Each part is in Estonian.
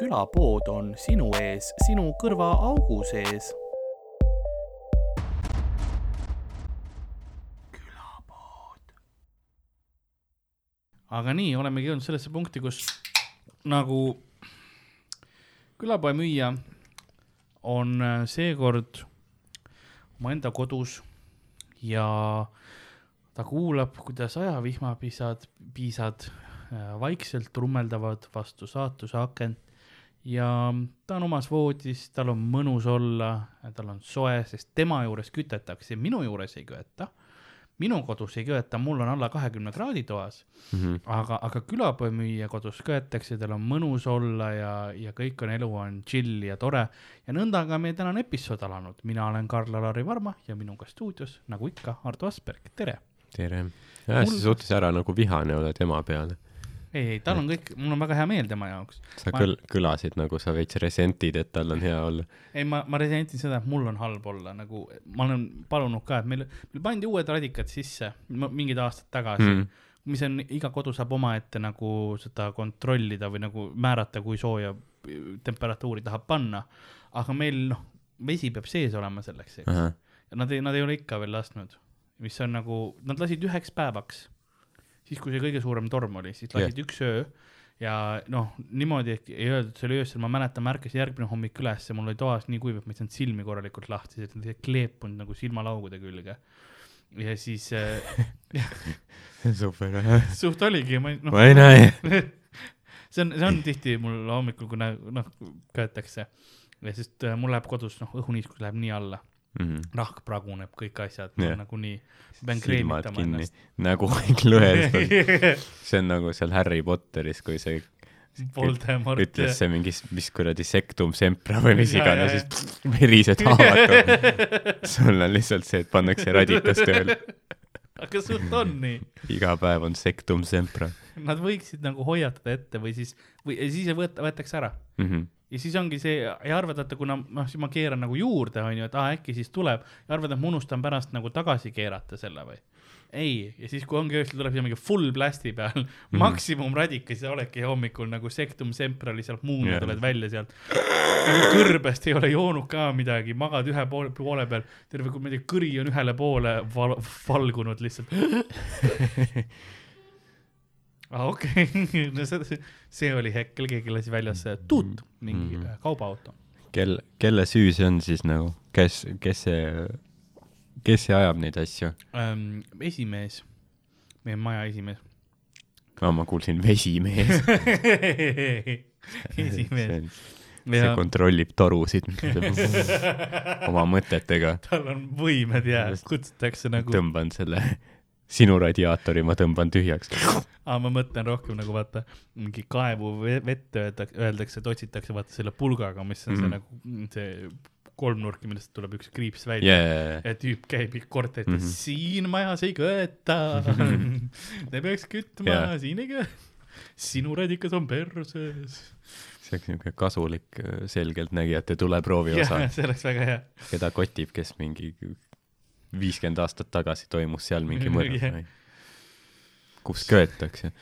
külapood on sinu ees, sinu kõrvaaugu sees. külapood. aga nii, olemegi jõudnud sellesse punkti, kus nagu külapoe müüja on äh, seekord omaenda kodus ja ta kuulab, kuidas ajavihmapisad, piisad äh, vaikselt trummeldavad vastu saatuse akent ja ta on omas voodis, tal on mõnus olla, tal on soe, sest tema juures kütetakse, minu juures ei köeta. minu kodus ei köeta, mul on alla kahekümne kraadi toas mm. -hmm. aga, aga külapoemüüja kodus köetakse, tal on mõnus olla ja, ja kõik on, elu on chill ja tore. ja nõnda ka meie tänane episood alanud, mina olen Karl-Alari Varma ja minuga stuudios, nagu ikka, Ardo Asperg, tere. tere. jah, sa suhtes ära nagu vihane oled ema peale. Ei, ei, tal on kõik, mul on väga hea meel tema jaoks. sa Ma- kõl-, kõlasid nagu sa veits resentid, et tal on hea olla. ei, ma, ma resentin seda, et mul on halb olla, nagu ma olen palunud ka, et meil, meil pandi uued radikad sisse mingid aastad tagasi mm. Mis on, iga kodu saab omaette nagu seda kontrollida või nagu määrata, kui sooja temperatuuri tahab panna. aga meil noh, vesi peab sees olema selleks, eks. ja nad ei, nad ei ole ikka veel lasknud, mis on nagu, nad lasid üheks päevaks. Siis, kui see kõige suurem torm oli, siis lasid yeah. üks öö ja noh, niimoodi et ei öeldud selle öösel, ma mäletan, ma ärkasin järgmine hommik üles ja mul oli toas nii kuiv, et ma ei saanud silmi korralikult lahti, et nad olid kleepunud nagu silmalaugude külge. ja siis äh, super, suht oligi, ma ei- noh ma ei näe. see on, see on tihti mul hommikul, kui noh, köetakse ja sest äh, mul läheb kodus noh, õhuniiskus läheb nii alla, Mhm. rahk praguneb, kõik asjad yeah. nagunii, pean kreemitama ennast, nägu kõik lõhestunud. see on nagu seal Harry Potteris, kui see Voldemort ütles see mingi, mis kuradi sektum sempra või mis iganes, siis verised haavad tuleb. sul on lihtsalt see, et pannakse radikas tööle. aga suht on nii, iga päev on sektum sempra nad võiksid nagu hoiatada ette või siis, või siis ei võeta, võetakse ära mm. -hmm. Ja siis ongi see ja arvad, vaata kuna noh, siis ma keeran nagu juurde, onju, et aa äkki siis tuleb ja arvad, et ma unustan pärast nagu tagasi keerata selle või? ei, ja siis, kui ongi öösel tuleb siia mingi full plasti peal mm -hmm. maksimumradikas ja oledki hommikul nagu sektum semprali sealt muuna yeah. tuled välja sealt. nagu kõrbest ei ole joonud ka midagi, magad ühe poole, poole peal, terve, ma ei tea, kõri on ühele poole val, valgunud lihtsalt. aa okei okay. no see, see oli hetkel, keegi lasi väljas tuut, mingi mm -hmm. kaubaauto. kel, kelle süü see on siis nagu, kes, kes see, kes see ajab neid asju? ähm,. esimees, meie maja esimees aa, ma kuulsin vesimees. esimees. see ja kontrollib torusid oma mõtetega. tal on võimed ja kutsutakse nagu, tõmban selle sinu radiaatori, ma tõmban tühjaks. aa ma mõtlen rohkem nagu vaata, mingi kaevu ve- vett öeldakse, et otsitakse vaata selle pulgaga, mis on mm. see Mhm. nagu see kolmnurk, millest tuleb üks kriips välja jaa, ja tüüp käib korterites mm, Mhm. -hmm. siin majas ei köeta. Te peaks kütma yeah., siin ei köeta. sinu radikas on perses. see oleks niuke kasulik selgeltnägijate tuleproovi osa, see oleks väga hea. keda kotib, kes mingi viiskümmend aastat tagasi toimus seal mingi mõrv. kus köetakse.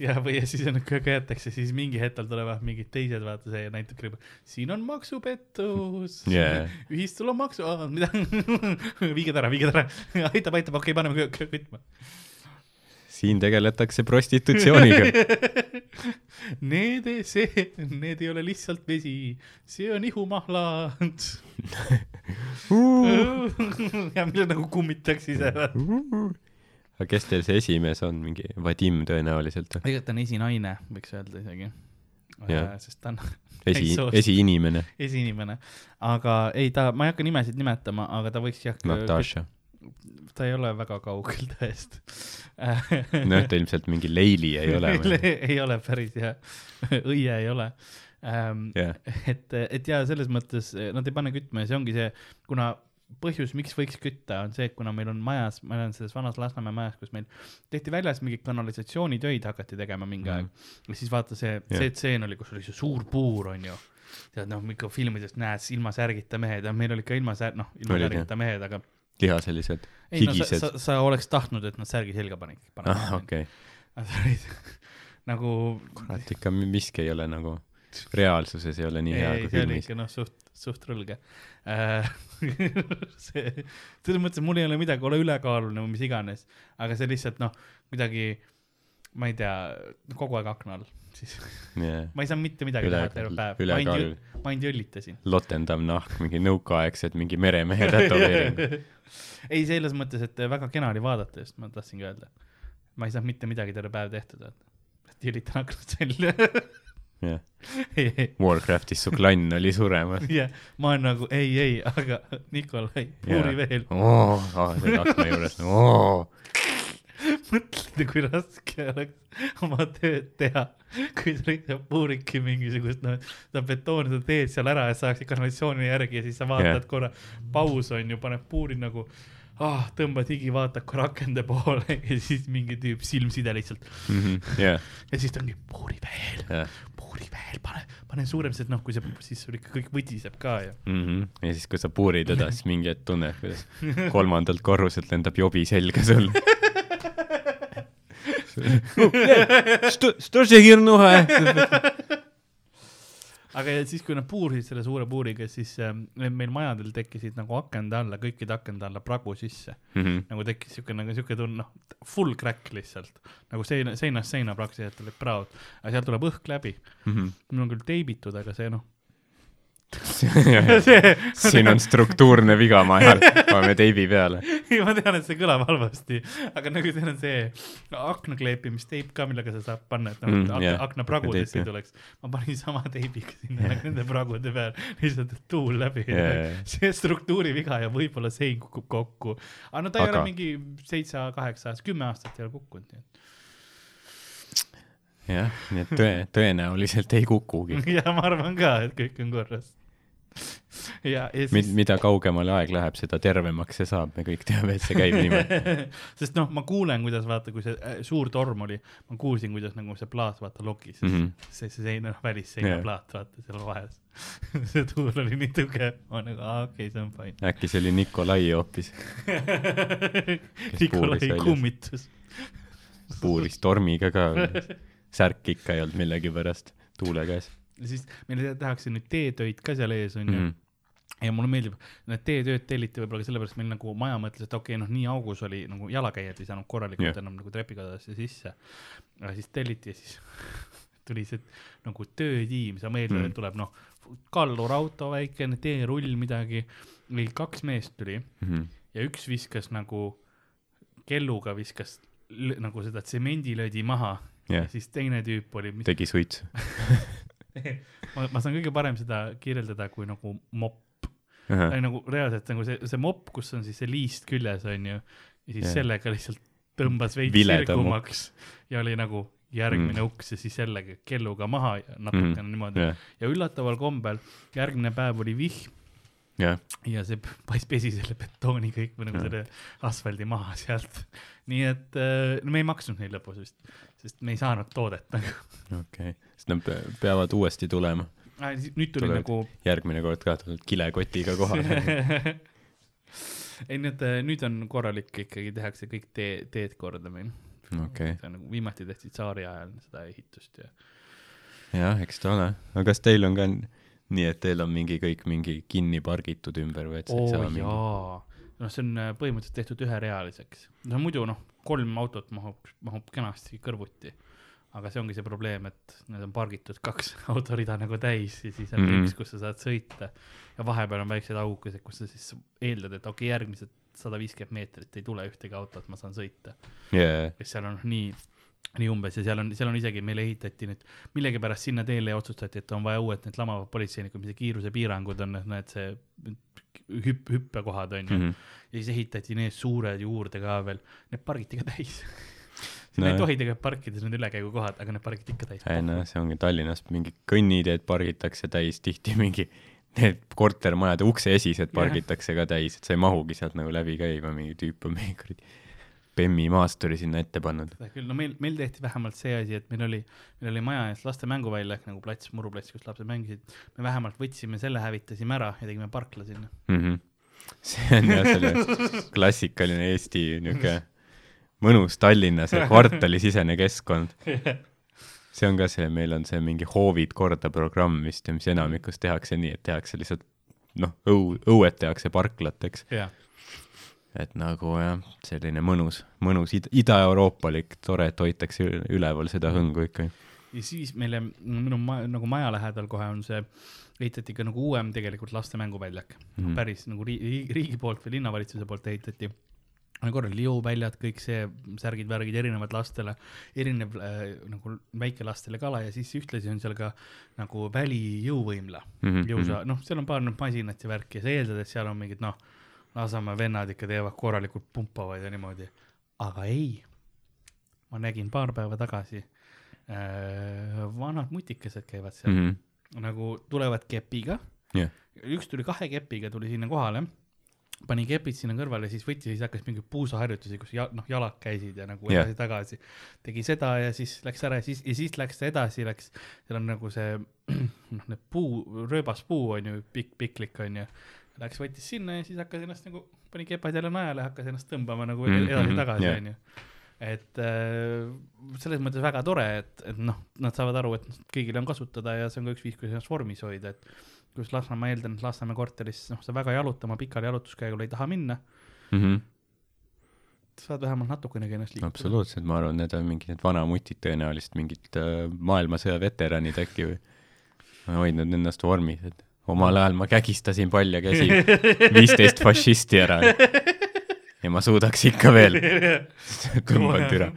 ja, või ja siis on, köetakse, siis mingi hetk tal tulevad mingid teised, vaata see näitab, siin on maksupettus Jaa. ühistul on maksu, mida, viige ta ära, viige ta ära, aitab, aitab, okei okay,, paneme kütma. Siin tegeletakse prostitutsiooniga. Need, see, need ei ole lihtsalt vesi, see on ihumahlad. ja mille nagu kummitaks ise. aga kes teil see esimees on, mingi Vadim tõenäoliselt või? tegelikult ta on esinaine, võiks öelda isegi. Jah. sest ta on esi esiinimene, esiinimene, aga ei, ta, ma ei hakka nimesid nimetama, aga ta võiks jah. Natasha. Ta ei ole väga kaugel tõest. noh, ta ilmselt mingi Leili ei ole ei ole päris jah, õie ei ole ähm,. jah, et, et ja selles mõttes eh, nad ei pane kütma ja see ongi see, kuna põhjus, miks võiks kütta, on see, et kuna meil on majas, ma olen selles vanas Lasnamäe majas, kus meil tehti väljas mingeid kanalisatsioonitöid hakati tegema mingi Mhm. aeg ja siis vaata see, see tseen oli, kus oli see suur puur, onju. tead noh, ikka filmidest näed ilma särgita mehed meil oli ka ilma sär-, noh, ilma Olid, särgita mehed, aga sa, higised sa,. sa oleks tahtnud, et nad särgi selga panik-, ah, okei. Olid nagu, kurat, ikka miski ei ole nagu reaalsuses ei ole nii hea ei, kui see oli filmis. noh, suht, suht rõlge äh. see, selles mõttes, mul ei ole midagi, ole ülekaaluline või mis iganes, aga see lihtsalt noh, kuidagi, ma ei tea, kogu aeg akna all, siis Yeah. ma ei saanud mitte midagi teha terve päev, ma ainult, ma ainult jõllitasin. lotendav nahk, mingi nõukaaegsed, mingi meremehe tätoveering. ei, selles mõttes, et väga kena oli vaadata just, ma tahtsingi öelda. ma ei saanud mitte midagi terve päev tehtud, et jõllitan aknast välja. jah, ei, Warcraftis su klann oli suremas. jah, ma olen nagu ei, ei, aga Nikolai, puuri veel. oo, selle akna juures, oo. mõtled, kui raske oleks oma tööd teha, kui sa lihtsalt puuridki mingisugust, noh, seda betooni, sa teed seal ära ja saaksid kanalisatsiooni järgi ja siis sa vaatad yeah. korra, paus on ju, paned puurid nagu ah,, tõmbad higi, vaatad korra akende poole ja siis mingi tüüp silmside lihtsalt jah, ja siis ta ongi puuri veel, jah. puuri veel, pane, pane suurem, sest noh, kui see, siis sul ikka kõik võdiseb ka ju. Mhm. ja siis, kui sa puurid teda, siis mingi hetk tunned, kuidas kolmandalt korruselt lendab jobi selga sul. Što se hirnu vahe? aga siis, kui nad puurisid selle suure puuriga, siis äh, meil majadel tekkisid nagu akende alla, kõikide akende alla pragu sisse mm. -hmm. nagu tekkis siuke nagu siuke tunne, noh, full crack lihtsalt. nagu seina, seinast seina praktiliselt olid praod, aga sealt tuleb õhk läbi mm. -hmm. mul on küll teibitud, aga see noh siin on struktuurne viga majal, paneme teibi peale. ma tean, et see kõlab halvasti, aga nagu seal on see akna kleepimisteip ka, millega sa saad panna, et nagu Mm, mm, jah, akna pragudesse ei tuleks. ma panin sama teibiga sinna nagu nende pragude peal, lihtsalt tuul läbi jaa. see struktuuri viga ja võib-olla sein kukub kokku. aga no ta ei Aga- ole mingi seitse, kaheksa, kümme aastat ei ole kukkunud, nii et jah, nii et tõe, tõenäoliselt ei kukugi. ja ma arvan ka, et kõik on korras. ja, ja siis, mida kaugemale aeg läheb, seda tervemaks see saab, me kõik teame, et see käib niimoodi. sest noh, ma kuulen, kuidas vaata, kui see äh, suur torm oli, ma kuulsin, kuidas nagu see plaat vaata lokis mm. -hmm. see, see seina, välisseina Jaa. plaat vaata seal vahes. see tuul oli nii tugev, ma nagu, aa okei okay,, see on fine. äkki see oli Nikolai hoopis, Nikolai kummitus. puuris tormiga ka. särk ikka ei olnud millegipärast tuule käes ja siis meil tehakse nüüd teetöid ka seal ees onju. -hmm. ja mulle meeldib, need teetööd telliti võib-olla ka sellepärast, meil nagu maja mõtles, et okei okay,, noh, nii augus oli nagu jalakäijad ei saanud korralikult yeah. enam nagu trepikadadesse sisse. aga siis telliti ja siis tuli see nagu töötiim, sa mõtled Mm. et tuleb noh, kallurauto väikene teerull midagi, mingi kaks meest tuli Mm -hmm. ja üks viskas nagu kelluga viskas nagu seda tsemendilöödi maha Jah. ja siis teine tüüp oli, tegi suitsu. ma, ma saan kõige parem seda kirjeldada kui nagu mopp. ei nagu reaalselt nagu see, see mopp, kus on siis see liist küljes onju ja siis yeah. sellega lihtsalt tõmbas Vileda sirgumaks ja oli nagu järgmine Mm. uks ja siis jällegi kelluga maha ja natukene mm. niimoodi jah, ja üllataval kombel järgmine päev oli vihm jah, ja see pesi selle betooni kõik või nagu Jah. selle asfaldi maha sealt. nii et äh, no me ei maksnud neid lõpus vist, sest me ei saanud toodet nagu. okei okay.. siis nad pe- peavad uuesti tulema. nüüd tuli Tulevad. nagu järgmine kord ka tuled kilekotiga kohale. ei, need, nüüd on korralik ikkagi tehakse kõik tee, teed korda meil. on nagu viimati tehti tsaari ajal seda ehitust ja. jah, eks ta ole. aga kas teil on ka nii, et teil on mingi kõik mingi kinni pargitud ümber või et sa ei oo saa mingi noh, see on äh, põhimõtteliselt tehtud üherealiseks. no muidu noh, kolm autot mahub, mahub kenasti kõrvuti. aga see ongi see probleem, et need on pargitud kaks autorida nagu täis ja siis on mm. -hmm. üks, kus sa saad sõita. ja vahepeal on väiksed aukesed, kus sa siis eeldad, et okei okay,, järgmised sada viiskümmend meetrit ei tule ühtegi autot, ma saan sõita. yeah.. kes seal on nii, nii umbes ja seal on, seal on isegi meile ehitati nüüd millegipärast sinna teele otsustati, et on vaja uued need lamavad politseinikud, mis kiirusepiirangud on, need see hüpp, hüppekohad on ju mm. Mm -hmm. ja siis ehitati need suured juurde ka veel, need pargiti ka täis. No ei tohi tegelikult parkida, see on ülekäigukohad, aga need pargiti ikka täis. ei noh, see ongi Tallinnas mingi kõnniteed pargitakse täis, tihti mingi need kortermajade ukseesised pargitakse ka täis, et sa ei mahugi sealt nagu läbi käima, mingi tüüp on mingi kuradi Bemmi maasturi sinna ette pannud. seda küll, no meil, meil tehti vähemalt see asi, et meil oli, meil oli maja ees laste mänguvälja ehk nagu plats, muruplats, kus lapsed mängisid. me vähemalt võtsime selle, hävitasime ära ja tegime parkla sinna. mm. -hmm. see on jah selle klassikaline Eesti niuke mõnus Tallinna see kvartalisisene keskkond. see on ka see, meil on see mingi hoovid korda programm vist ja mis enamikus tehakse nii, et tehakse lihtsalt noh, õu, õued tehakse parklateks, jah, et nagu jah, selline mõnus, mõnus id-, ida-euroopalik, tore, et hoitakse üleval seda hõngu ikka. ja siis meile minu ma, nagu maja lähedal kohe on see, ehitati ka nagu uuem tegelikult laste mänguväljak mm, Mhm. päris nagu riigi, riigi poolt või linnavalitsuse poolt ehitati. korra liuväljad, kõik see särgid-värgid erinevad lastele, erinev äh, nagu väikelastele kala ja siis ühtlasi on seal ka nagu välijõuvõimla Mhm, jõusa, noh, seal on paar noh masinat ja värki ja sa eeldad, et seal on mingid noh, Lasnamäe vennad ikka teevad korralikult pumpavad ja niimoodi, aga ei. ma nägin paar päeva tagasi äh,, vanad mutikesed käivad seal mm, -hmm. nagu tulevad kepiga Jah. üks tuli kahe kepiga, tuli sinna kohale, pani kepid sinna kõrvale, siis võttis, siis hakkas mingeid puusaharjutusi, kus ja, noh, jalad käisid ja nagu Jah. edasi-tagasi. tegi seda ja siis läks ära ja siis, ja siis läks ta edasi, läks, seal on nagu see noh, need puu, rööbaspuu on ju, pikk, piklik on ju. Läks, võttis sinna ja siis hakkas ennast nagu, pani kepad jälle najale, hakkas ennast tõmbama nagu Mhm, edasi-tagasi jah. onju. et äh, selles mõttes väga tore, et, et noh, nad saavad aru, et kõigil on kasutada ja see on ka üks viis, kuidas ennast vormis hoida, et kus Lasnamäe, ma eeldan, et Lasnamäe korteris, noh, sa väga jalutama pikale jalutuskäigule ei taha minna, Mm -hmm. saad vähemalt natukenegi ennast liikuda. absoluutselt, ma arvan, need on mingid need vanamutid tõenäoliselt, mingid äh, maailmasõja veteranid äkki või hoidnud ennast vormis, et omal ajal ma kägistasin palja käsi viisteist fašisti ära ja ma suudaks ikka veel tõmbad türa.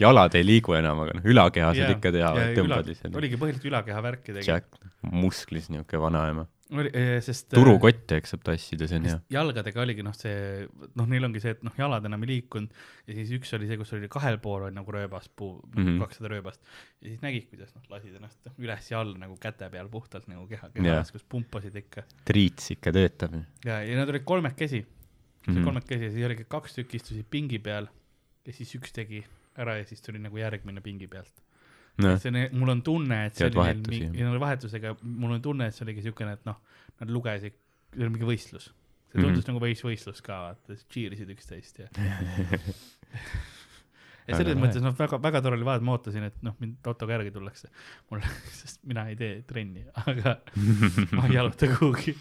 jalad ei liigu enam, aga noh, ülakehased Jaa, ikka ja tõmbad lihtsalt. oligi põhiliselt ülakeha värki tegi. Jack, musklis niisugune vanaema. oli, sest. turukotte, eks saab tassida, see on hea. jalgadega oligi noh, see, noh, neil ongi see, et noh, jalad enam ei liikunud ja siis üks oli see, kus oli kahel pool oli nagu rööbaspuu mm, Mhm. -hmm. kakssada rööbast. ja siis nägid, kuidas noh, lasid ennast üles ja alla nagu käte peal puhtalt nagu keha, kehas, kus pumpasid ikka. triits ikka töötab. ja, ja nad olid kolmekesi mm, -hmm. Kolmekesi ja siis oligi kaks tükki istusid pingi peal ja siis üks tegi ära ja siis tuli nagu järgmine pingi pealt. noh, see on, mul on tunne, et see Tead oli neil mingi, neil oli vahetusega, mul on tunne, et see oligi siukene, et noh, nad lugesid, see oli mingi võistlus. see Mhm. tundus mm -hmm. nagu võis, võistlus ka, vaata, cheer isid üksteist ja. ja selles mõttes noh, väga, väga tore oli vaadata, ma ootasin, et noh, mind autoga järgi tullakse. mul, sest mina ei tee trenni, aga ma ei jaluta kuhugi.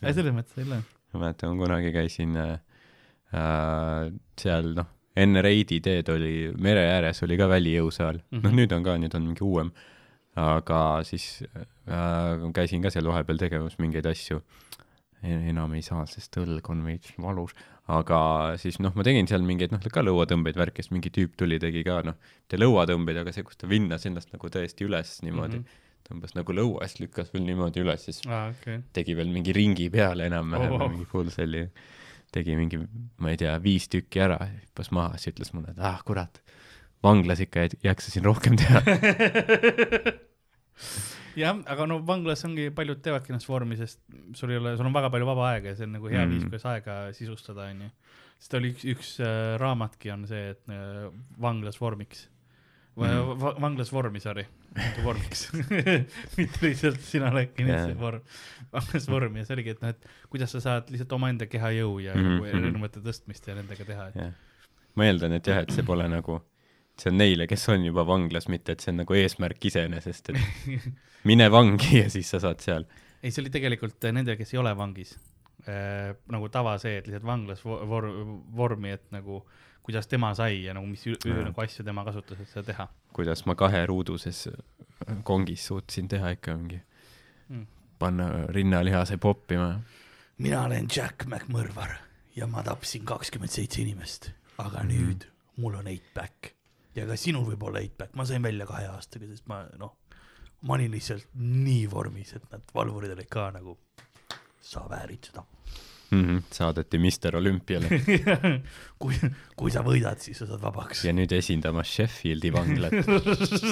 selles mõttes jälle, ma mäletan, ma kunagi käisin äh, äh, seal noh, enne Reidi teed oli mere ääres oli ka välijõusaal mm, -hmm. noh Mhm. nüüd on ka, nüüd on mingi uuem, aga siis äh, käisin ka seal vahepeal tegemas mingeid asju. enam ei saa, sest õlg on veits valus, aga siis noh, ma tegin seal mingeid noh, ka lõuatõmbeid värki, sest mingi tüüp tuli, tegi ka noh, mitte lõuatõmbeid, aga see, kus ta vinnas ennast nagu tõesti üles niimoodi mm. -hmm. tõmbas nagu lõuast, lükkas veel niimoodi üles, siis okei okay., tegi veel mingi ringi peale enam-vähem Oh, oh. mingi full selli, tegi mingi, ma ei tea, viis tükki ära, hüppas maha, siis ütles mulle, et ah kurat, vanglas ikka ei jaksasin rohkem teha. jah, aga no vanglas ongi, paljud teevadki ennast vormi, sest sul ei ole, sul on väga palju vaba aega ja see on nagu hea. Mm. viis, kuidas aega sisustada, onju. sest oli üks, üks äh, raamatki on see, et äh, vanglas vormiks mm. Mhm.. Va, vanglas vormi, sorry, vormiks. mitte lihtsalt sina oled kinnistatud Jaa. vorm, vanglas vormi ja see oligi, et noh, et kuidas sa saad lihtsalt omaenda keha jõu ja mm Mhm, -hmm. mhm. erinevate tõstmist ja nendega teha, et jah, ma eeldan, et jah, et see pole nagu, see on neile, kes on juba vanglas, mitte et see on nagu eesmärk iseenesest, et mine vangi ja siis sa saad seal. ei, see oli tegelikult äh, nendel, kes ei ole vangis äh,. nagu tava see, et lihtsalt vanglas vo- vor, vormi, et nagu kuidas tema sai ja nagu mis ü- ü- Jaa. nagu asju tema kasutas, et seda teha kuidas ma kaheruuduses kongis suutsin teha ikka mingi Mm. panna rinnalihase poppima. mina olen Jack McMõrvar ja ma tapsin kakskümmend seitse inimest, aga Mhm. nüüd mul on eight back ja ka sinul võib olla eight back, ma sain välja kahe aastaga, sest ma noh, ma olin lihtsalt nii vormis, et nad valvurid olid ka nagu, sa väärid seda. Mm -hmm. saadeti Mister Olümpiale kui, kui sa võidad, siis sa saad vabaks. ja nüüd esindamas Sheffieldi vanglat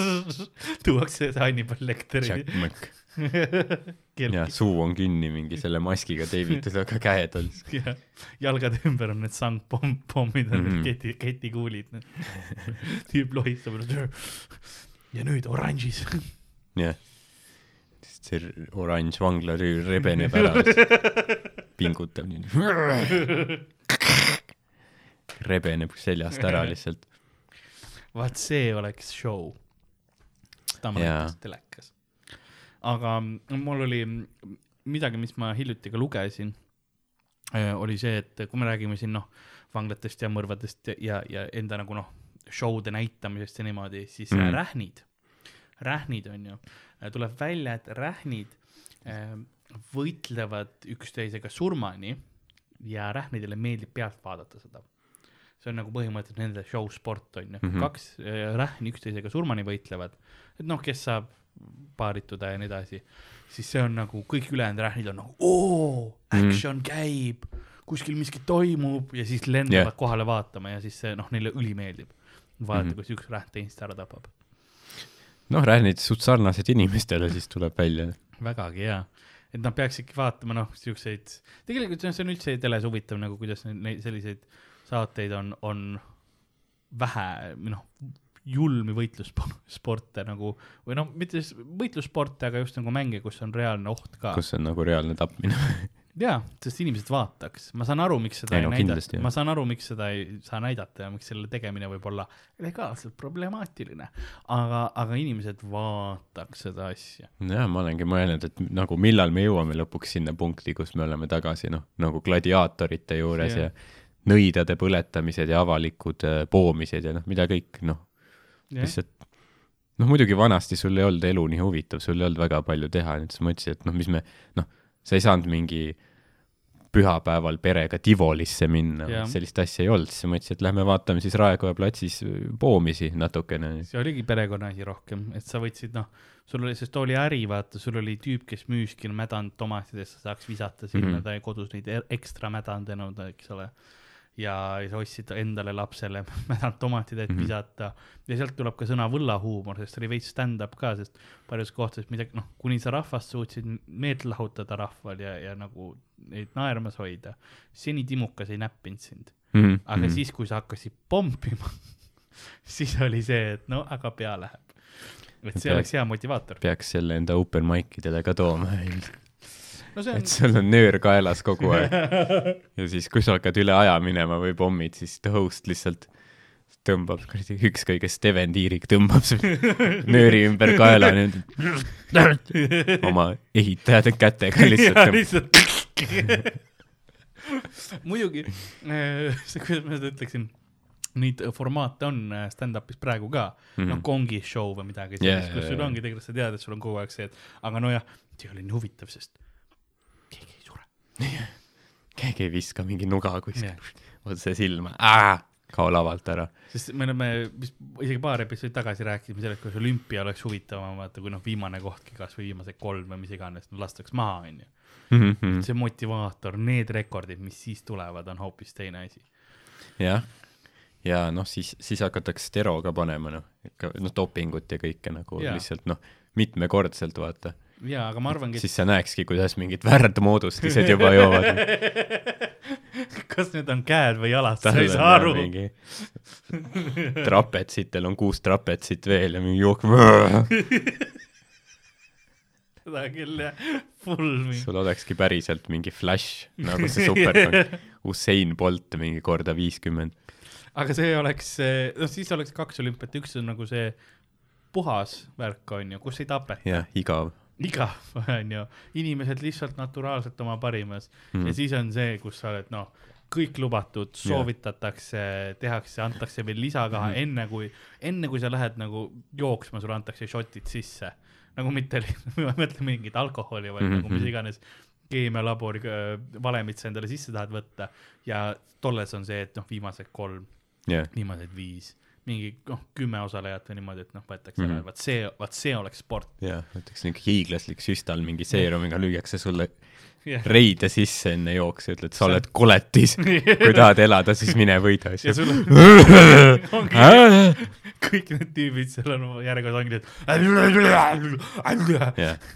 tuuakse Hannibal Lecteri Jack kelk ja suu on kinni mingi selle maskiga teibitud, aga käed on. ja jalgade ümber on need sangpommid on mm. -hmm. keti, ketikuulid. tüüp lohistab. ja nüüd oranžis. jah. See oranž vanglatüür rebeneb ära, pingutab nii. rebeneb seljast ära lihtsalt. vaat see oleks show. seda ma näitasin telekas. aga mul oli midagi, mis ma hiljuti ka lugesin, oli see, et kui me räägime siin noh, vanglatest ja mõrvadest ja, ja, enda nagu noh, show'de näitamisest ja niimoodi, siis mm. rähnid, rähnid on ju, tuleb välja, et rähnid äh, võitlevad üksteisega surmani ja rähnidele meeldib pealt vaadata seda. see on nagu põhimõtteliselt nende show sport on ju mm. -hmm. kaks äh, rähni üksteisega surmani võitlevad, et noh, kes saab paarituda ja nii edasi, siis see on nagu kõik ülejäänud rähnid on nagu oo, action mm. käib, kuskil miski toimub ja siis lendavad yeah. kohale vaatama ja siis see noh, neile ülimeeldib vaadata mm. -hmm. kuidas üks rähn teist ära tapab. noh, rähnid suht sarnased inimestele, siis tuleb välja. vägagi hea, et nad peaksidki vaatama noh, siukseid, tegelikult see on- üldse teles huvitav nagu kuidas neid- selliseid saateid on, on vähe noh, julmi võitlussporte nagu või noh, mitte s- võitlussporte, aga just nagu mänge, kus on reaalne oht ka. kus on nagu reaalne tapmine. jaa, sest inimesed vaataks, ma saan aru, miks seda Ei ei, no näidata, ma saan aru, miks seda ei saa näidata ja miks selle tegemine võib olla legaalselt problemaatiline, aga, aga inimesed vaataks seda asja. jah, ma olengi mõelnud, et nagu millal me jõuame lõpuks sinna punkti, kus me oleme tagasi noh, nagu gladiaatorite juures Jah. ja nõidade põletamised ja avalikud äh, poomised ja noh, mida kõik noh, lihtsalt noh, muidugi vanasti sul ei olnud elu nii huvitav, sul ei olnud väga palju teha, nii et siis mõtlesin, et noh, mis me noh, sa ei saanud mingi pühapäeval perega Tivolisse minna sellist asja ei olnud, siis ma mõtlesin, et lähme vaatame siis Raekoja platsis poomisi natukene. see oligi perekonna asi rohkem, et sa võtsid noh, sul oli, sest oli äri, vaata, sul oli tüüp, kes müüski mädanud tomatidest, sa saaks visata sinna mm. -hmm. ta kodus neid e- ekstra mädandanud, eks ole. Ja sa ostsid endale lapsele mädanud tomatid, et mm Mhm. -hmm. visata ja sealt tuleb ka sõna võllahuumor, sest oli veits stand-up ka, sest paljudes kohtades midagi, noh, kuni sa rahvast suutsid meelt lahutada rahval ja, ja nagu neid naermas hoida, seni timukas ei näppinud sind mm. -hmm. aga mm -hmm. siis, kui sa hakkasid pommima, siis oli see, et no aga pea läheb. et see Pea- oleks hea motivaator. peaks selle enda open mic idele ka tooma, no on et, sul on nöör kaelas kogu aeg ja siis, kui sa hakkad üle aja minema või pommid, siis the host lihtsalt tõmbab, kuradi ükskõik kes Steven Tiirik tõmbab sul nööri ümber kaela nüüd oma ehitajate kätega lihtsalt. lihtsalt. muidugi, see, kuidas ma seda ütleksin, neid formaate on äh, stand-up'is praegu ka mm, -hmm. noh, kongi show või midagi sellist yeah,, kus jaa, sul ongi tegelikult sa tead, et sul on kogu aeg see, et aga nojah, see ole nii huvitav, sest. Keegi ei viska mingi nuga kuskil otse silma, kao lavalt ära. sest me oleme vist isegi paar episoodi tagasi rääkisime sellest, kuidas olümpia oleks huvitavam, vaata kui noh, viimane kohtki kasvõi viimased kolm või mis iganes, lastakse maha, onju. Mhm. see motivaator, need rekordid, mis siis tulevad, on hoopis teine asi. jah, ja noh, siis, siis hakatakse stero ka panema, noh, ikka noh, dopingut ja kõike nagu Jaa. lihtsalt noh, mitmekordselt vaata. jaa, aga ma arvangi, siis sa näekski, kuidas mingid värdmoodustised juba joovad. et kas need on käed või jalad, sa ei saa aru. mingi trapetsitel on kuus trapetsit veel ja mingi jook-, seda küll jah, full mingi. sul olekski päriselt mingi flash nagu see super Usain Bolt mingi korda viiskümmend. aga see oleks, noh siis oleks kaks olümpiat, üks on nagu see puhas värk on ju, kus ei tapeta, jah, igav igav on ju, inimesed lihtsalt naturaalselt oma parimas mm. mm. ja. siis on see, kus sa oled noh, kõik lubatud, soovitatakse, tehakse, antakse veel lisakaha mm -hmm. enne kui, enne kui sa lähed nagu jooksma, sulle antakse šotid sisse. nagu mitte, ma ei mõtle mingit alkoholi, vaid mm -hmm. nagu mis Mhm. iganes keemialabori äh, valemit sa endale sisse tahad võtta ja tolles on see, et noh, viimased kolm, jah, viimased viis, mingi noh, kümme osalejat või niimoodi, et noh, võetakse ära mm, -hmm. vaat see, vaat see oleks sport. jah, näiteks niisugune hiiglaslik süstal mingi seerumiga lüüakse sulle jah, reide sisse enne jooksu, ütled, sa oled koletis. kui tahad elada, siis mine võida ja sul ongi kõik need tüübid seal on järjekorras ongi, et jah,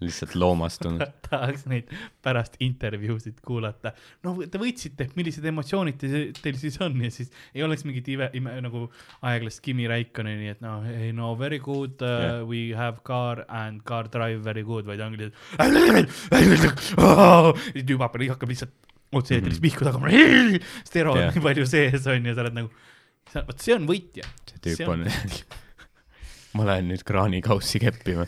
lihtsalt loomastunud. tahaks neid pärast intervjuusid kuulata. no te võitsite, millised emotsioonid te, teil siis on ja siis ei oleks mingit ive, ime, nagu aeglast Kimi Raikoneni, et noh, ei no very good uh, yeah., we have car and car drive very good, vaid ongi lihtsalt tüüp hakkab lihtsalt otse-eetris Mhm. pihku tagama, stero on Jah. nii palju sees on ja sa oled nagu, vot see on võitja. see tüüp on, ma lähen nüüd kraanikaussi keppima.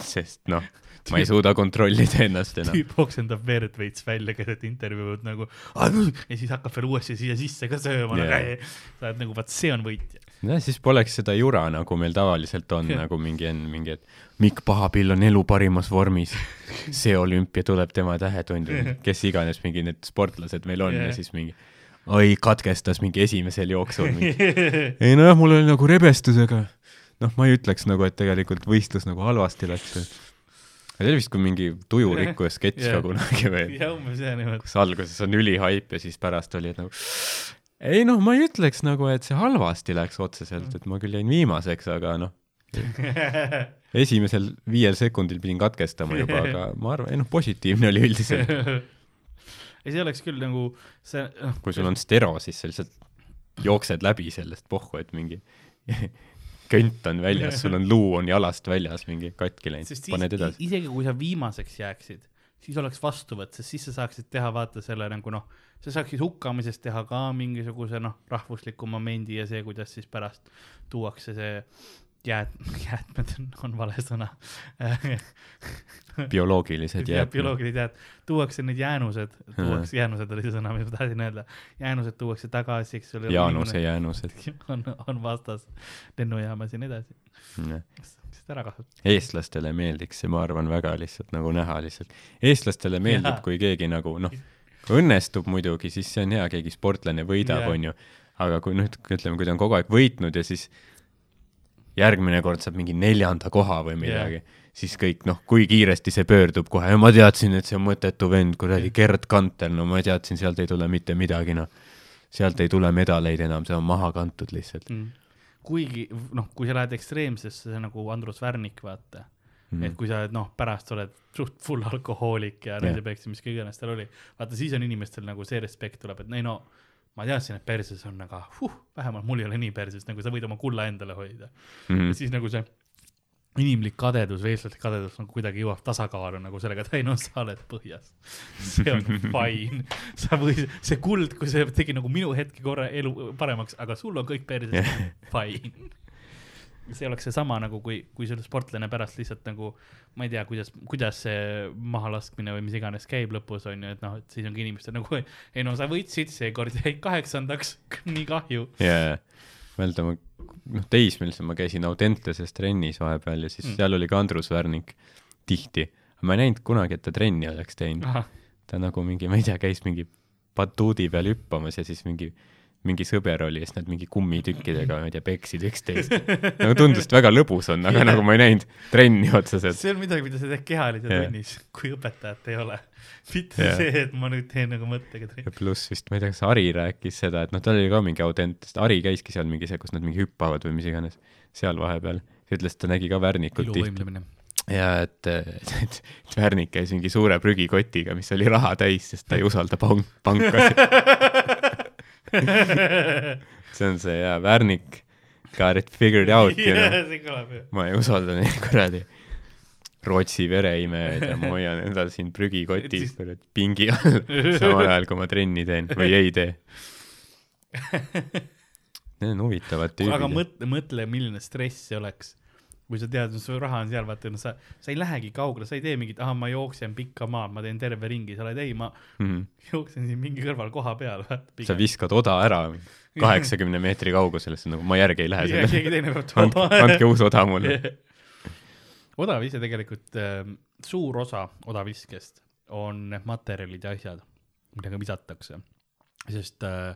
sest noh, ma ei suuda kontrollida ennast enam. tüüp oksendab verd veits välja keset intervjuud nagu ja siis hakkab veel uuesti siia sisse ka sööma yeah.. sa oled nagu, vaat see on võitja. nojah, siis poleks seda jura, nagu meil tavaliselt on, nagu mingi on mingi, et Mikk Pahapill on elu parimas vormis. see olümpia tuleb tema tähetund või kes iganes mingi need sportlased meil on Jah. ja siis mingi oi, katkestas mingi esimesel jooksul mingi ei nojah, mul oli nagu rebestusega. noh, ma ei ütleks nagu, et tegelikult võistlus nagu halvasti läks. see oli vist kui mingi tujurikkuja sketš Jah. ka kunagi või, ja umbes see niimoodi. kus alguses on ülihaip ja siis pärast oli, nagu ei noh, ma ei ütleks nagu, et see halvasti läks otseselt, et ma küll jäin viimaseks, aga noh, esimesel viiel sekundil pidin katkestama juba, aga ma arvan, ei noh, positiivne oli üldiselt. ei, see oleks küll nagu see, noh, kui sul on stero, siis sa lihtsalt jooksed läbi sellest pohhu, et mingi könt on väljas, sul on luu on jalast väljas mingi katki läinud paned edasi. isegi kui sa viimaseks jääksid, siis oleks vastuvõtt, sest siis sa saaksid teha vaata selle nagu noh, sa saaksid hukkamisest teha ka mingisuguse noh, rahvusliku momendi ja see, kuidas siis pärast tuuakse see jäät-, jäätmed on, vale sõna bioloogilised jäätmed. bioloogilised jääd, tuuakse need jäänused, tuuakse, jäänused oli see sõna, mida ma tahtsin öelda, jäänused tuuakse tagasi, eks ole. Jaanuse jäänused. on, on vastas lennujaamas ja nii edasi, seda ära kasutada. eestlastele meeldiks see, ma arvan, väga lihtsalt nagu näha lihtsalt. eestlastele meeldib kui keegi nagu noh, õnnestub muidugi, siis see on hea, keegi sportlane võidab, onju. aga kui noh, ütleme, kui ta on kogu aeg võitnud ja siis järgmine kord saab mingi neljanda koha või midagi yeah., siis kõik noh, kui kiiresti see pöördub kohe, ma teadsin, et see on mõttetu vend, kuradi Gerd Kanter, no ma teadsin, sealt ei tule mitte midagi, noh. sealt ei tule medaleid enam, see on maha kantud lihtsalt Mm. kuigi noh, kui sa lähed ekstreemsesse, see on nagu Andrus Värnik, vaata mm., et. kui sa oled noh, pärast oled suht full alkohoolik ja Jah. nende peksi, mis iganes tal oli, vaata siis on inimestel nagu see respekt tuleb, et ei no ma teadsin, et perses on, aga huh, vähemalt mul ei ole nii perses, nagu sa võid oma kulla endale hoida mm.. Mm. ja siis nagu see inimlik kadedus või eestlaslik kadedus nagu kuidagi jõuab tasakaalu nagu sellega, et ei no sa oled põhjas. see on fine, sa võid, see kuld, kui see tegi nagu minu hetke korra elu paremaks, aga sul on kõik perses Jah. fine. See oleks seesama nagu, kui, kui sul sportlane pärast lihtsalt nagu, ma ei tea, kuidas, kuidas see mahalaskmine või mis iganes käib lõpus on ju, et noh, et siis ongi inimestel nagu, ei no sa võitsid, seekord jäid kaheksandaks, nii kahju. mõelda ma, noh, teismelisena ma käisin Audenteses trennis vahepeal ja siis mm. seal oli ka Andrus Värnik tihti. ma ei näinud kunagi, et ta trenni oleks teinud. ta nagu mingi, ma ei tea, käis mingi batuudi peal hüppamas ja siis mingi, mingi sõber oli ja siis nad mingi kummitükkidega, ma ei tea, peksid üksteist. nagu tundus, et väga lõbus on, aga nagu ma ei näinud trenni otseselt. see on midagi, mida sa teed kehalise Jah. tunnis, kui õpetajat ei ole. mitte Jah. see, et ma nüüd teen nagu mõttega trenni. ja pluss vist, ma ei tea, kas Ari rääkis seda, et noh, tal oli ka mingi Audentest, Ari käiski seal mingi see, kus nad mingi hüppavad või mis iganes, seal vahepeal. ütles, et ta nägi ka Värnikut tihti. ja et, et, et, et Värnik käis mingi suure prügikotiga, mis oli raha täis, sest ta ei usalda pank, pankasid. see on see jaa, Värnik got it figured out, you know. ma ei usalda neid kuradi Rootsi vereimejaid ja ma hoian endal siin prügikotis kuradi pingi all, samal ajal kui ma trenni teen või ei tee. Need on huvitavad aga tüübid. mõtle, mõtle, milline stress see oleks. Kui sa tead, su raha on seal, vaata, no sa, sa ei lähegi kaugele, sa ei tee mingit, ahah, ma jooksen pikka maad, ma teen terve ringi, sa oled, ei, ma Mhm. jooksen siin mingi kõrval koha peal, sa viskad oda ära kaheksakümne meetri kaugusele, siis nagu ma järgi ei lähe sellele. keegi teine peab andke, andke uus oda mulle. odav ise tegelikult äh,, suur osa odaviskest on need materjalid ja asjad, millega visatakse. Sest äh,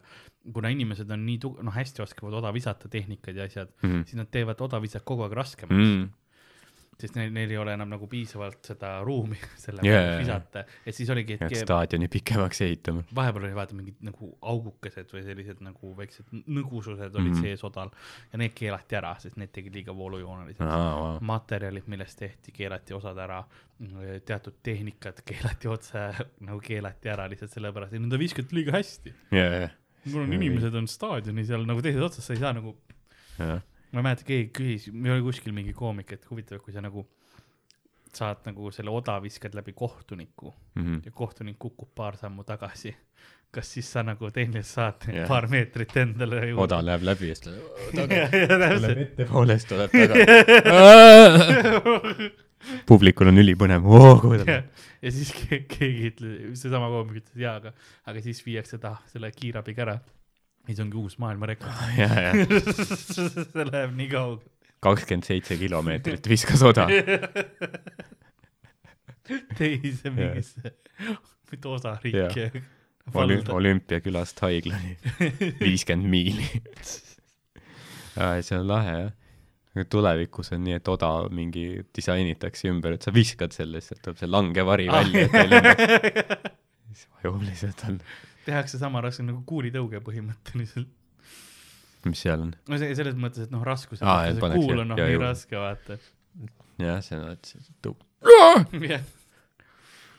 kuna inimesed on nii tugev, noh, hästi oskavad oda visata tehnikad ja asjad, Mhm. siis nad teevad odavisat kogu aeg raskemaks Mm. Sest neil, neil ei ole enam nagu piisavalt seda ruumi selle yeah. visata, et siis oligi, et pead ke- staadioni pikemaks ehitama. vahepeal oli vaata mingid nagu augukesed või sellised nagu väiksed nõgusused olid mm. -hmm. sees odal ja need keelati ära, sest need tegid liiga voolujooneliseks. aa, materjalid, millest tehti, keelati osad ära, teatud tehnikad keelati otse nagu keelati ära lihtsalt sellepärast, et nad viskati liiga hästi. jaa, mul on inimesed on staadioni seal nagu teises otsas, sa ei saa nagu, jah, ma ei mäleta, keegi küsis, meil oli kuskil mingi koomik, et huvitav, kui sa nagu saad nagu selle oda viskad läbi kohtuniku Mhm. ja kohtunik kukub paar sammu tagasi, kas siis sa nagu tehniliselt saad yeah. paar meetrit endale juurde? oda läheb läbi ja siis ta ja täpselt. ettepoolest tuleb taga. publikul on ülipõnev oh,. ja, ja siis ke- keegi ütleb, seesama koomik ütles jaa, aga, aga siis viiakse ta selle kiirabiga ära. Ja siis ongi uus maailmarekord. ja see läheb nii kaugele. kakskümmend seitse kilomeetrit viskas oda. teise mingisse, mitte osariiki. Olüm-, olümpiakülast haiglani, viiskümmend miili. see on lahe jah. tulevikus on nii, et oda mingi disainitakse ümber, et sa viskad selle, siis sealt tuleb see langevari välja, et ta ei lendaks. siis vajub lihtsalt all. Tehakse sama raske nagu kuulitõuge põhimõtteliselt. mis seal on? no see selles mõttes, et noh, et pannakse- kuul on noh nii raske, vaata. jah, see on, et see tõu-. jah.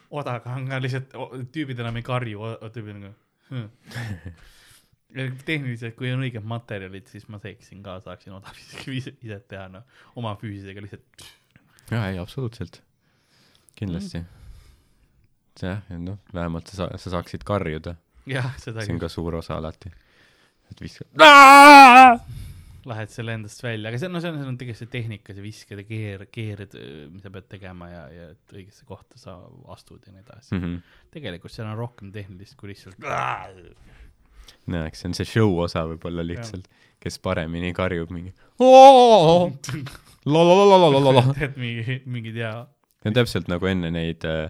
odaga on ka lihtsalt, tüübid enam ei karju, tüübid on nagu hm. tehniliselt, kui on õiged materjalid, siis ma teeksin ka, saaksin odaviski ise teha, noh, oma füüsisega lihtsalt. jaa, ei absoluutselt. kindlasti. jah, ja noh, vähemalt sa, sa saaksid karjuda, jah, seda see on ka suur osa alati. et viskad. lähed selle endast välja, aga see on, no see on, see on tegelikult see tehnika, see visked ja keer, keered, mida sa pead tegema ja, ja et õigesse kohta sa astud ja nii edasi. Mhm. tegelikult seal on rohkem tehnilist kui lihtsalt. näeks, see on see show osa võib-olla lihtsalt, kes paremini karjub mingi. tead mingi, mingid ja see on täpselt nagu enne neid äh,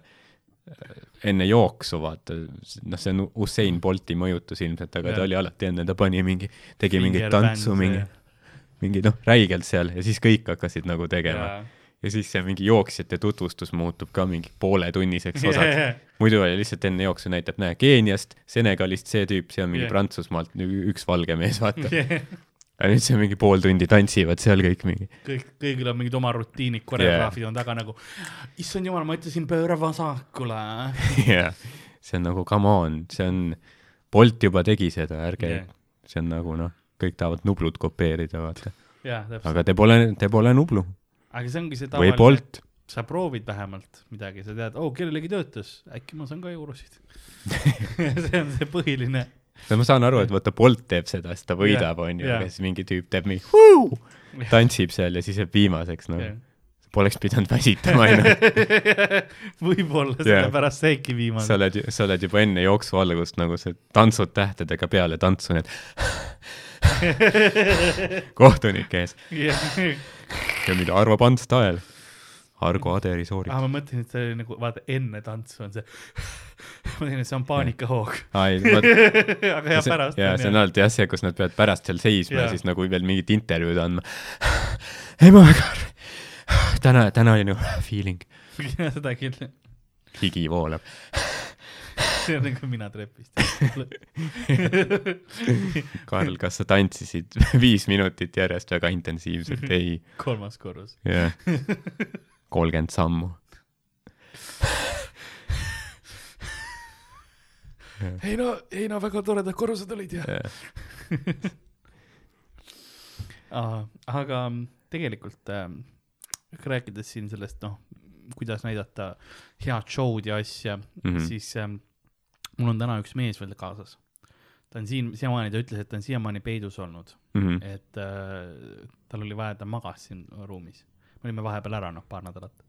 enne jooksu, vaata, noh, see on Usain Bolti mõjutus ilmselt, aga ta Jah. oli alati enne, ta pani mingi, tegi mingit tantsu, mingi ja-, mingi noh, räigelt seal ja siis kõik hakkasid nagu tegema. ja ja siis see mingi jooksjate tutvustus muutub ka mingi pooletunniseks osaks. muidu oli lihtsalt enne jooksu näitab, näe, Keeniast, Senegalist see tüüp, see on mingi yeah. Prantsusmaalt üks valge mees, vaata. aga nüüd see mingi pool tundi tantsivad seal kõik mingi. kõik, kõigil on mingid oma rutiinid, koreograafid on taga nagu, issand jumal, ma ütlesin pööra vasakule. jah, see on nagu come on, see on, Bolt juba tegi seda, ärge yeah., see on nagu noh, kõik tahavad Nublut kopeerida, vaata. täpselt. aga te pole, te pole Nublu aga see ongi see tavaline, Bolt. sa proovid vähemalt midagi, sa tead, oo, kellelegi töötas, äkki ma saan ka eurosid. see on see põhiline. No ma saan aru, et vaata Bolt teeb seda, siis ta võidab, onju, jah. aga siis mingi tüüp teeb mingi huu, tantsib seal ja siis jääb viimaseks, noh. poleks pidanud väsitama, onju. võib-olla sellepärast seegi sa viimane. oled, sa oled juba enne jooksu algust nagu see tantsud tähtedega peale tantsu, need kohtunike ees ja mida arvab Ants Tael? Argo Aderi ah, sooritab. ma mõtlesin, et see oli nagu, vaata enne tantsu on see, ma tean, et see on paanikahoog, aga ja pärast jaa, see on alati jah see, kus nad peavad pärast seal seisma ja Jaa. siis nagu veel mingit intervjuud andma. ei ma väga, täna, täna oli nagu feeling, jah, seda küll, higi voolab. see on nagu mina trepist. Karl, kas sa tantsisid viis minutit järjest väga intensiivselt? ei, kolmas korrus. jah. Kolmkümmend sammu. ei no, ei no väga toredad korrused olid ja. aga tegelikult äh, rääkides siin sellest, noh, kuidas näidata head show'd ja asja mm. -hmm. siis äh, mul on täna üks mees veel kaasas. ta on siin, siiamaani ta ütles, et ta on siiamaani peidus olnud, Mhm. et äh, tal oli vaja, ta magas siin ruumis. Me olime vahepeal ära, noh, paar nädalat.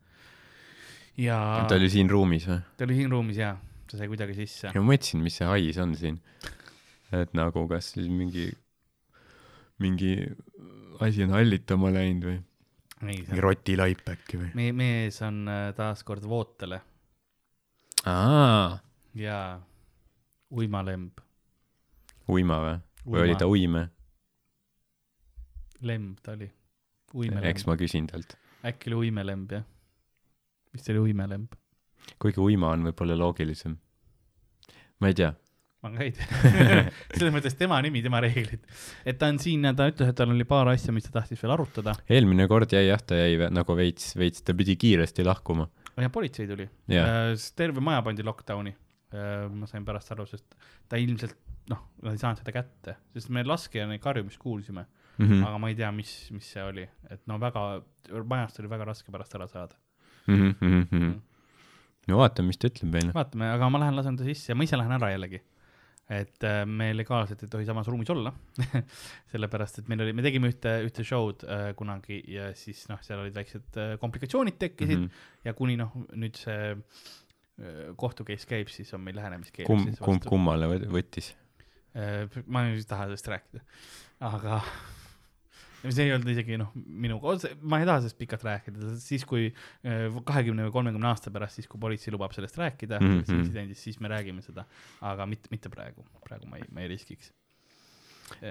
ja ta oli siin ruumis või? ta oli siin ruumis ja ta sai kuidagi sisse. ja ma mõtlesin, mis see hais on siin. et nagu kas siis mingi, mingi asi on hallitama läinud või mingi rotilaip äkki või? meie mees on äh, taaskord vootele aa, ja uimalemb, uima või? või oli ta uime? lemb ta oli, eks ma küsin talt. Äkki oli uimelemb jah? vist oli uimelemb, kuigi uima on võib-olla loogilisem. ma ei tea. ma ka ei tea selles mõttes tema nimi, tema reeglid, et ta on siin ja ta ütles, et tal oli paar asja, mis ta tahtis veel arutada eelmine kord jäi jah, ta jäi nagu veits, veits, ta pidi kiiresti lahkuma. ja politsei tuli, jah, terve maja pandi lockdown'i. ma sain pärast aru, sest ta ilmselt noh, nad ei saanud seda kätte, sest me laskjani karjumist kuulsime Mhm. aga ma ei tea, mis, mis see oli, et no väga, majast oli väga raske pärast ära saada. mm. -hmm. no vaatame, mis ta ütleb meile. vaatame, aga ma lähen lasen ta sisse ja ma ise lähen ära jällegi. et äh, me legaalselt ei tohi samas ruumis olla. sellepärast, et meil oli, me tegime ühte, ühte show'd äh, kunagi ja siis noh, seal olid väiksed äh, komplikatsioonid tekkisid mm. -hmm. ja kuni noh, nüüd see äh, kohtu case käib, siis on meil lähenemiskeeld. kumb, kumb kummale võ- võttis? Äh, ma ei taha sellest rääkida, aga see ei olnud isegi noh, minu, ma ei taha sellest pikalt rääkida, siis kui kahekümne või kolmekümne aasta pärast, siis kui politsei lubab sellest rääkida mm. -hmm. sellest intsidendist, siis me räägime seda, aga mitte, mitte praegu, praegu ma ei, ma ei riskiks.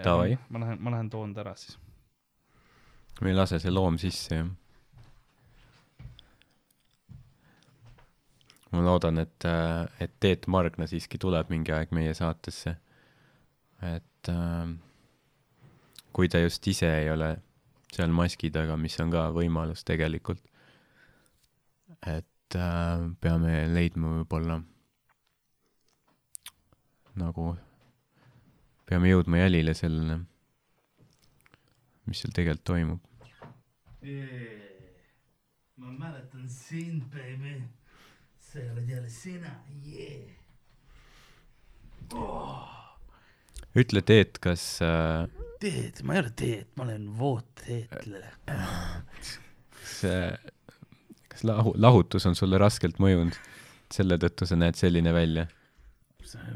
Davai. ma lähen, ma lähen toon ta ära siis. me ei lase see loom sisse, jah. ma loodan, et, et Teet Margna siiski tuleb mingi aeg meie saatesse. et äh, kui ta just ise ei ole seal maski taga, mis on ka võimalus tegelikult. et äh, peame leidma võib-olla nagu, peame jõudma jälile sellele, mis seal tegelikult toimub. ma mäletan sind, baby. sa oled jälle sina, yeah. ütle, Teet, kas äh, teed, ma ei ole teed, ma olen voodteetle. kas äh,, kas lahu-, lahutus on sulle raskelt mõjunud? selle tõttu sa näed selline välja?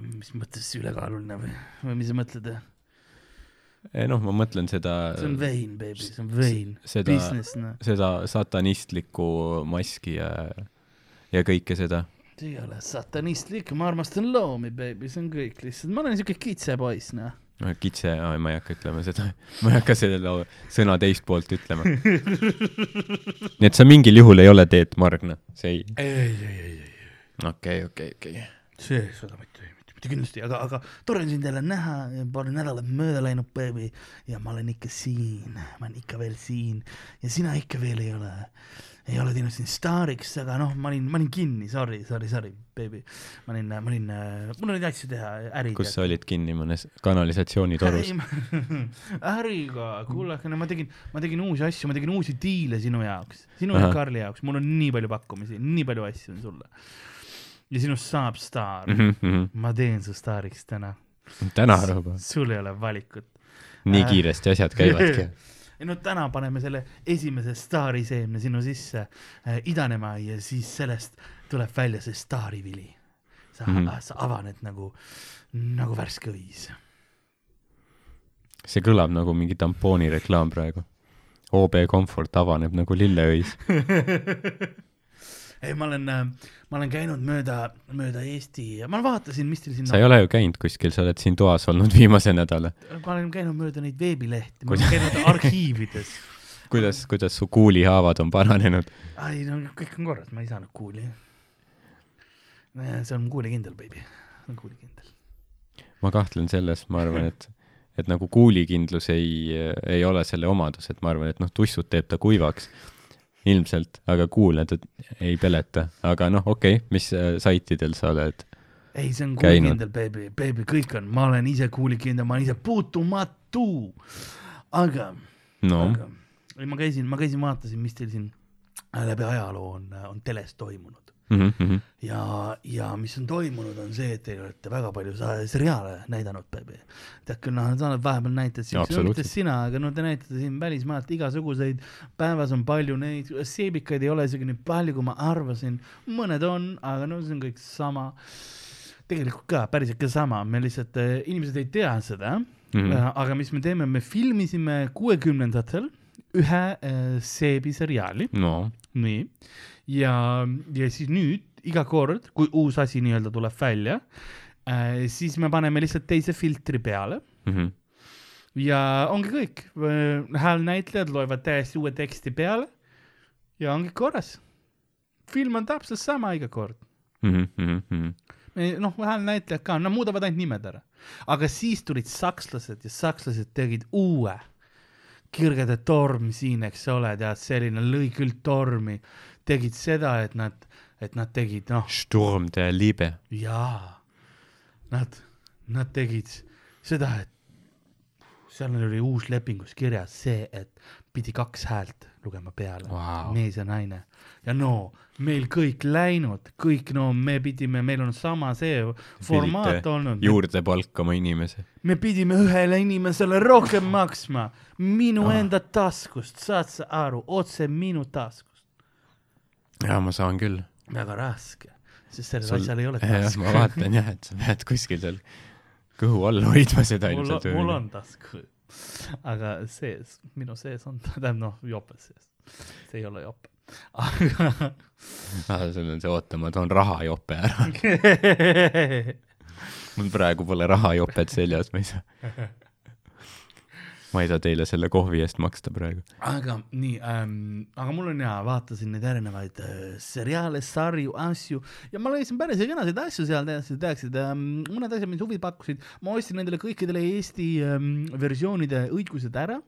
mis mõttes ülekaaluline või, või mis sa mõtled? noh, ma mõtlen seda, see on vein, baby, see on vein. seda, noh. seda satanistlikku maski ja, ja kõike seda. see ei ole satanistlik, ma armastan loomi, baby, see on kõik lihtsalt, ma olen siuke kitsepoiss, noh. kitse, ma ei hakka ütlema seda, ma ei hakka selle sõna teist poolt ütlema. nii et sa mingil juhul ei ole Teet Margna, see ei, ei, ei, ei, ei, okei, okei, okei. see, seda mitte, mitte, mitte kindlasti, aga, aga tore on sind jälle näha, paar nädalat mööda läinud, baby, ja ma olen ikka siin, ma olen ikka veel siin ja sina ikka veel ei ole, ei ole teinud sind staariks, aga noh, ma olin, ma olin kinni, sorry, sorry, sorry, baby. ma olin, ma olin, mul oli asju teha, äri. kus sa olid kinni mõnes kanalisatsioonitorus? äriga, no ma tegin, ma tegin uusi asju, ma tegin uusi diile sinu jaoks, sinu Ahah. ja Karli jaoks, mul on nii palju pakkumisi, nii palju asju on sulle. ja sinust saab staar mm, -hmm. ma teen su staariks täna. täna juba, sul ei ole valikut. nii Äh. kiiresti asjad käivadki. ei no täna paneme selle esimese staariseemne sinu sisse äh, idanema ja siis sellest tuleb välja see staarivili. sa mm. -hmm. sa avaned nagu, nagu värske õis see kõlab nagu mingi tampooni reklaam praegu. OB Comfort avaneb nagu lilleõis. ei, ma olen, ma olen käinud mööda, mööda Eesti, ma vaatasin, mis teil siin sa ei ole ju käinud kuskil, sa oled siin toas olnud viimase nädala. ma olen käinud mööda neid veebilehti, ma olen käinud arhiivides. kuidas, kuidas su kuulihaavad on paranenud? ei no kõik on korras, ma ei saanud kuuli. see on kuulikindel, baby, on kuulikindel. ma kahtlen selles, ma arvan, et, et nagu kuulikindlus ei, ei ole selle omadus, et ma arvan, et noh, tussud teeb ta kuivaks ilmselt, aga kuule ta ei peleta, aga noh, okei okay,, mis äh, saitidel sa oled? ei, see on kuulikindel, baby, baby, kõik on, ma olen ise kuulikindel, ma olen ise puutumatu. aga, no. aga ei, ma käisin, ma käisin, vaatasin, mis teil siin äh, läbi ajaloo on, on teles toimunud mm. -hmm. ja, ja mis on toimunud, on see, et te olete väga palju seriaale näidanud, baby. tead küll, noh, sa oled vahepeal siin, Absoluutselt. mitte sina, aga no te näitate siin välismaalt igasuguseid, päevas on palju neid, seebikaid ei ole isegi nii palju, kui ma arvasin, mõned on, aga no see on kõik sama. tegelikult ka päriselt ka sama, me lihtsalt, inimesed ei tea seda mm. -hmm. aga mis me teeme, me filmisime kuuekümnendatel ühe äh, seebiseriaali no nii, ja, ja siis nüüd iga kord, kui uus asi nii-öelda tuleb välja äh,, siis me paneme lihtsalt teise filtri peale mm. -hmm. ja ongi kõik. häälnäitlejad loevad täiesti uue teksti peale ja ongi korras. film on täpselt sama iga kord. Mm -hmm. noh, häälnäitlejad ka, nad muudavad ainult nimed ära. aga siis tulid sakslased ja sakslased tegid uue kirgede torm siin, eks ole, tead, selline lõi küll tormi, tegid seda, et nad, et nad tegid, noh, Sturm der Liebe. jaa, nad, nad tegid seda, et seal oli uus lepingus kirjas see, et pidi kaks häält lugema peale Vau. mees ja naine ja no meil kõik läinud, kõik no me pidime, meil on sama see formaat olnud. juurde palkama inimese. me pidime ühele inimesele rohkem maksma minu ah. enda taskust, saad sa aru, otse minu taskust. Ja ma saan küll. väga raske, sest sellel Sul... asjal ei ole tasku. ma vaatan jah, et sa pead kuskil seal kõhu all hoidma seda ilmselt. mul on tasku, aga sees, minu sees on, tähendab noh, jopes sees, see ei ole jope aga ah, sul on see, oota, ma toon rahajope ära mul praegu pole rahajopet seljas, ma ei saa ma ei saa teile selle kohvi eest maksta praegu. aga nii ähm,, aga mul on hea, vaatasin neid erinevaid äh, seriaale, sarju, asju ja ma leidsin päris kenasid asju seal, teaksid ähm,, mõned asjad mind huvi pakkusid, ma ostsin nendele kõikidele Eesti ähm, versioonide õigused ära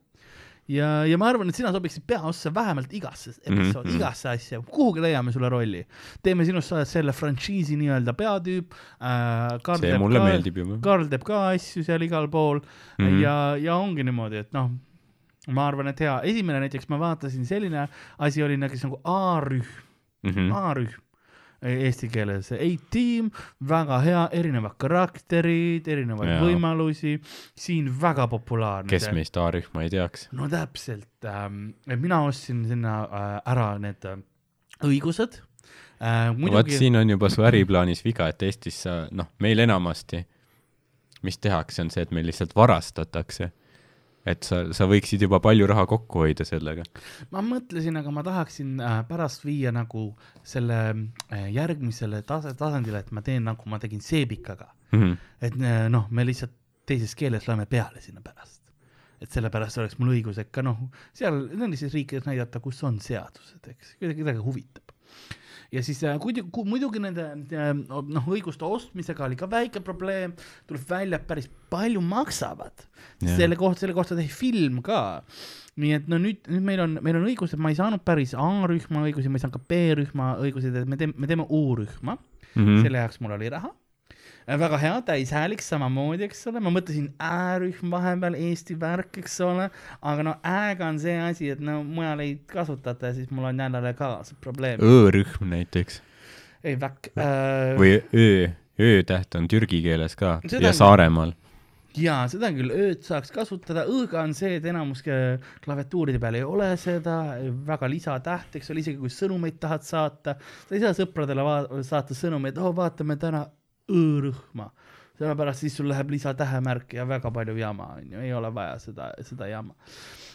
ja, ja ma arvan, et sina sobiksid peaossa vähemalt igasse episoodi mm, -hmm. igasse asja, kuhugi leiame sulle rolli. teeme sinust, selle frantsiisi nii-öelda peatüüp äh,. see mulle ka, meeldib juba. Karl teeb ka asju seal igal pool mm -hmm. ja, ja ongi niimoodi, et noh, ma arvan, et hea, esimene näiteks ma vaatasin, selline asi oli näiteks nagu A-rühm mm, -hmm. A-rühm eesti keeles A-Team, väga hea, erinevad karakterid, erinevaid Jaa. võimalusi, siin väga populaarne. kes meist A-rühma ei teaks? no täpselt ähm,, mina ostsin sinna äh, ära need äh, õigused äh,. Muidugi... vot siin on juba su äriplaanis viga, et Eestis sa, noh, meil enamasti, mis tehakse, on see, et meil lihtsalt varastatakse et sa, sa võiksid juba palju raha kokku hoida sellega. ma mõtlesin, aga ma tahaksin äh, pärast viia nagu selle äh, järgmisele tase, tasandile, et ma teen nagu ma tegin Seebikaga mm. -hmm. et äh, noh, me lihtsalt teises keeles loeme peale sinna pärast. et sellepärast oleks mul õigus, et ka noh, seal nendes riikides näidata, kus on seadused, eks, kedagi huvitab ja siis äh, muidugi, muidugi nende äh, noh, õiguste ostmisega oli ka väike probleem, tuleb välja, et päris palju maksavad yeah.. selle kohta, selle kohta tehti film ka. nii et no nüüd, nüüd meil on, meil on õigused, ma ei saanud päris A-rühma õigusi, ma ei saanud ka B-rühma õigusi, et me teeme, me teeme U-rühma mm. -hmm. selle jaoks mul oli raha väga hea, täishääliks samamoodi, eks ole, ma mõtlesin ä-rühm vahepeal, Eesti värk, eks ole, aga no ä-ga on see asi, et no mujal ei kasutata ja siis mul on jälle ka see probleem. õ-rühm näiteks. ei, väkk äh.... või öö, öö-täht on türgi keeles ka seda ja Saaremaal. Jaa, seda küll, ööd saaks kasutada, õ-ga on see, et enamus klaviatuuride peal ei ole seda, väga lisatäht, eks ole, isegi kui sõnumeid tahad saata, sa ei saa sõpradele saata sõnumeid, oo, vaatame täna õ-rühma, sellepärast siis sul läheb lisatähemärk ja väga palju jama, on ju, ei ole vaja seda, seda jama.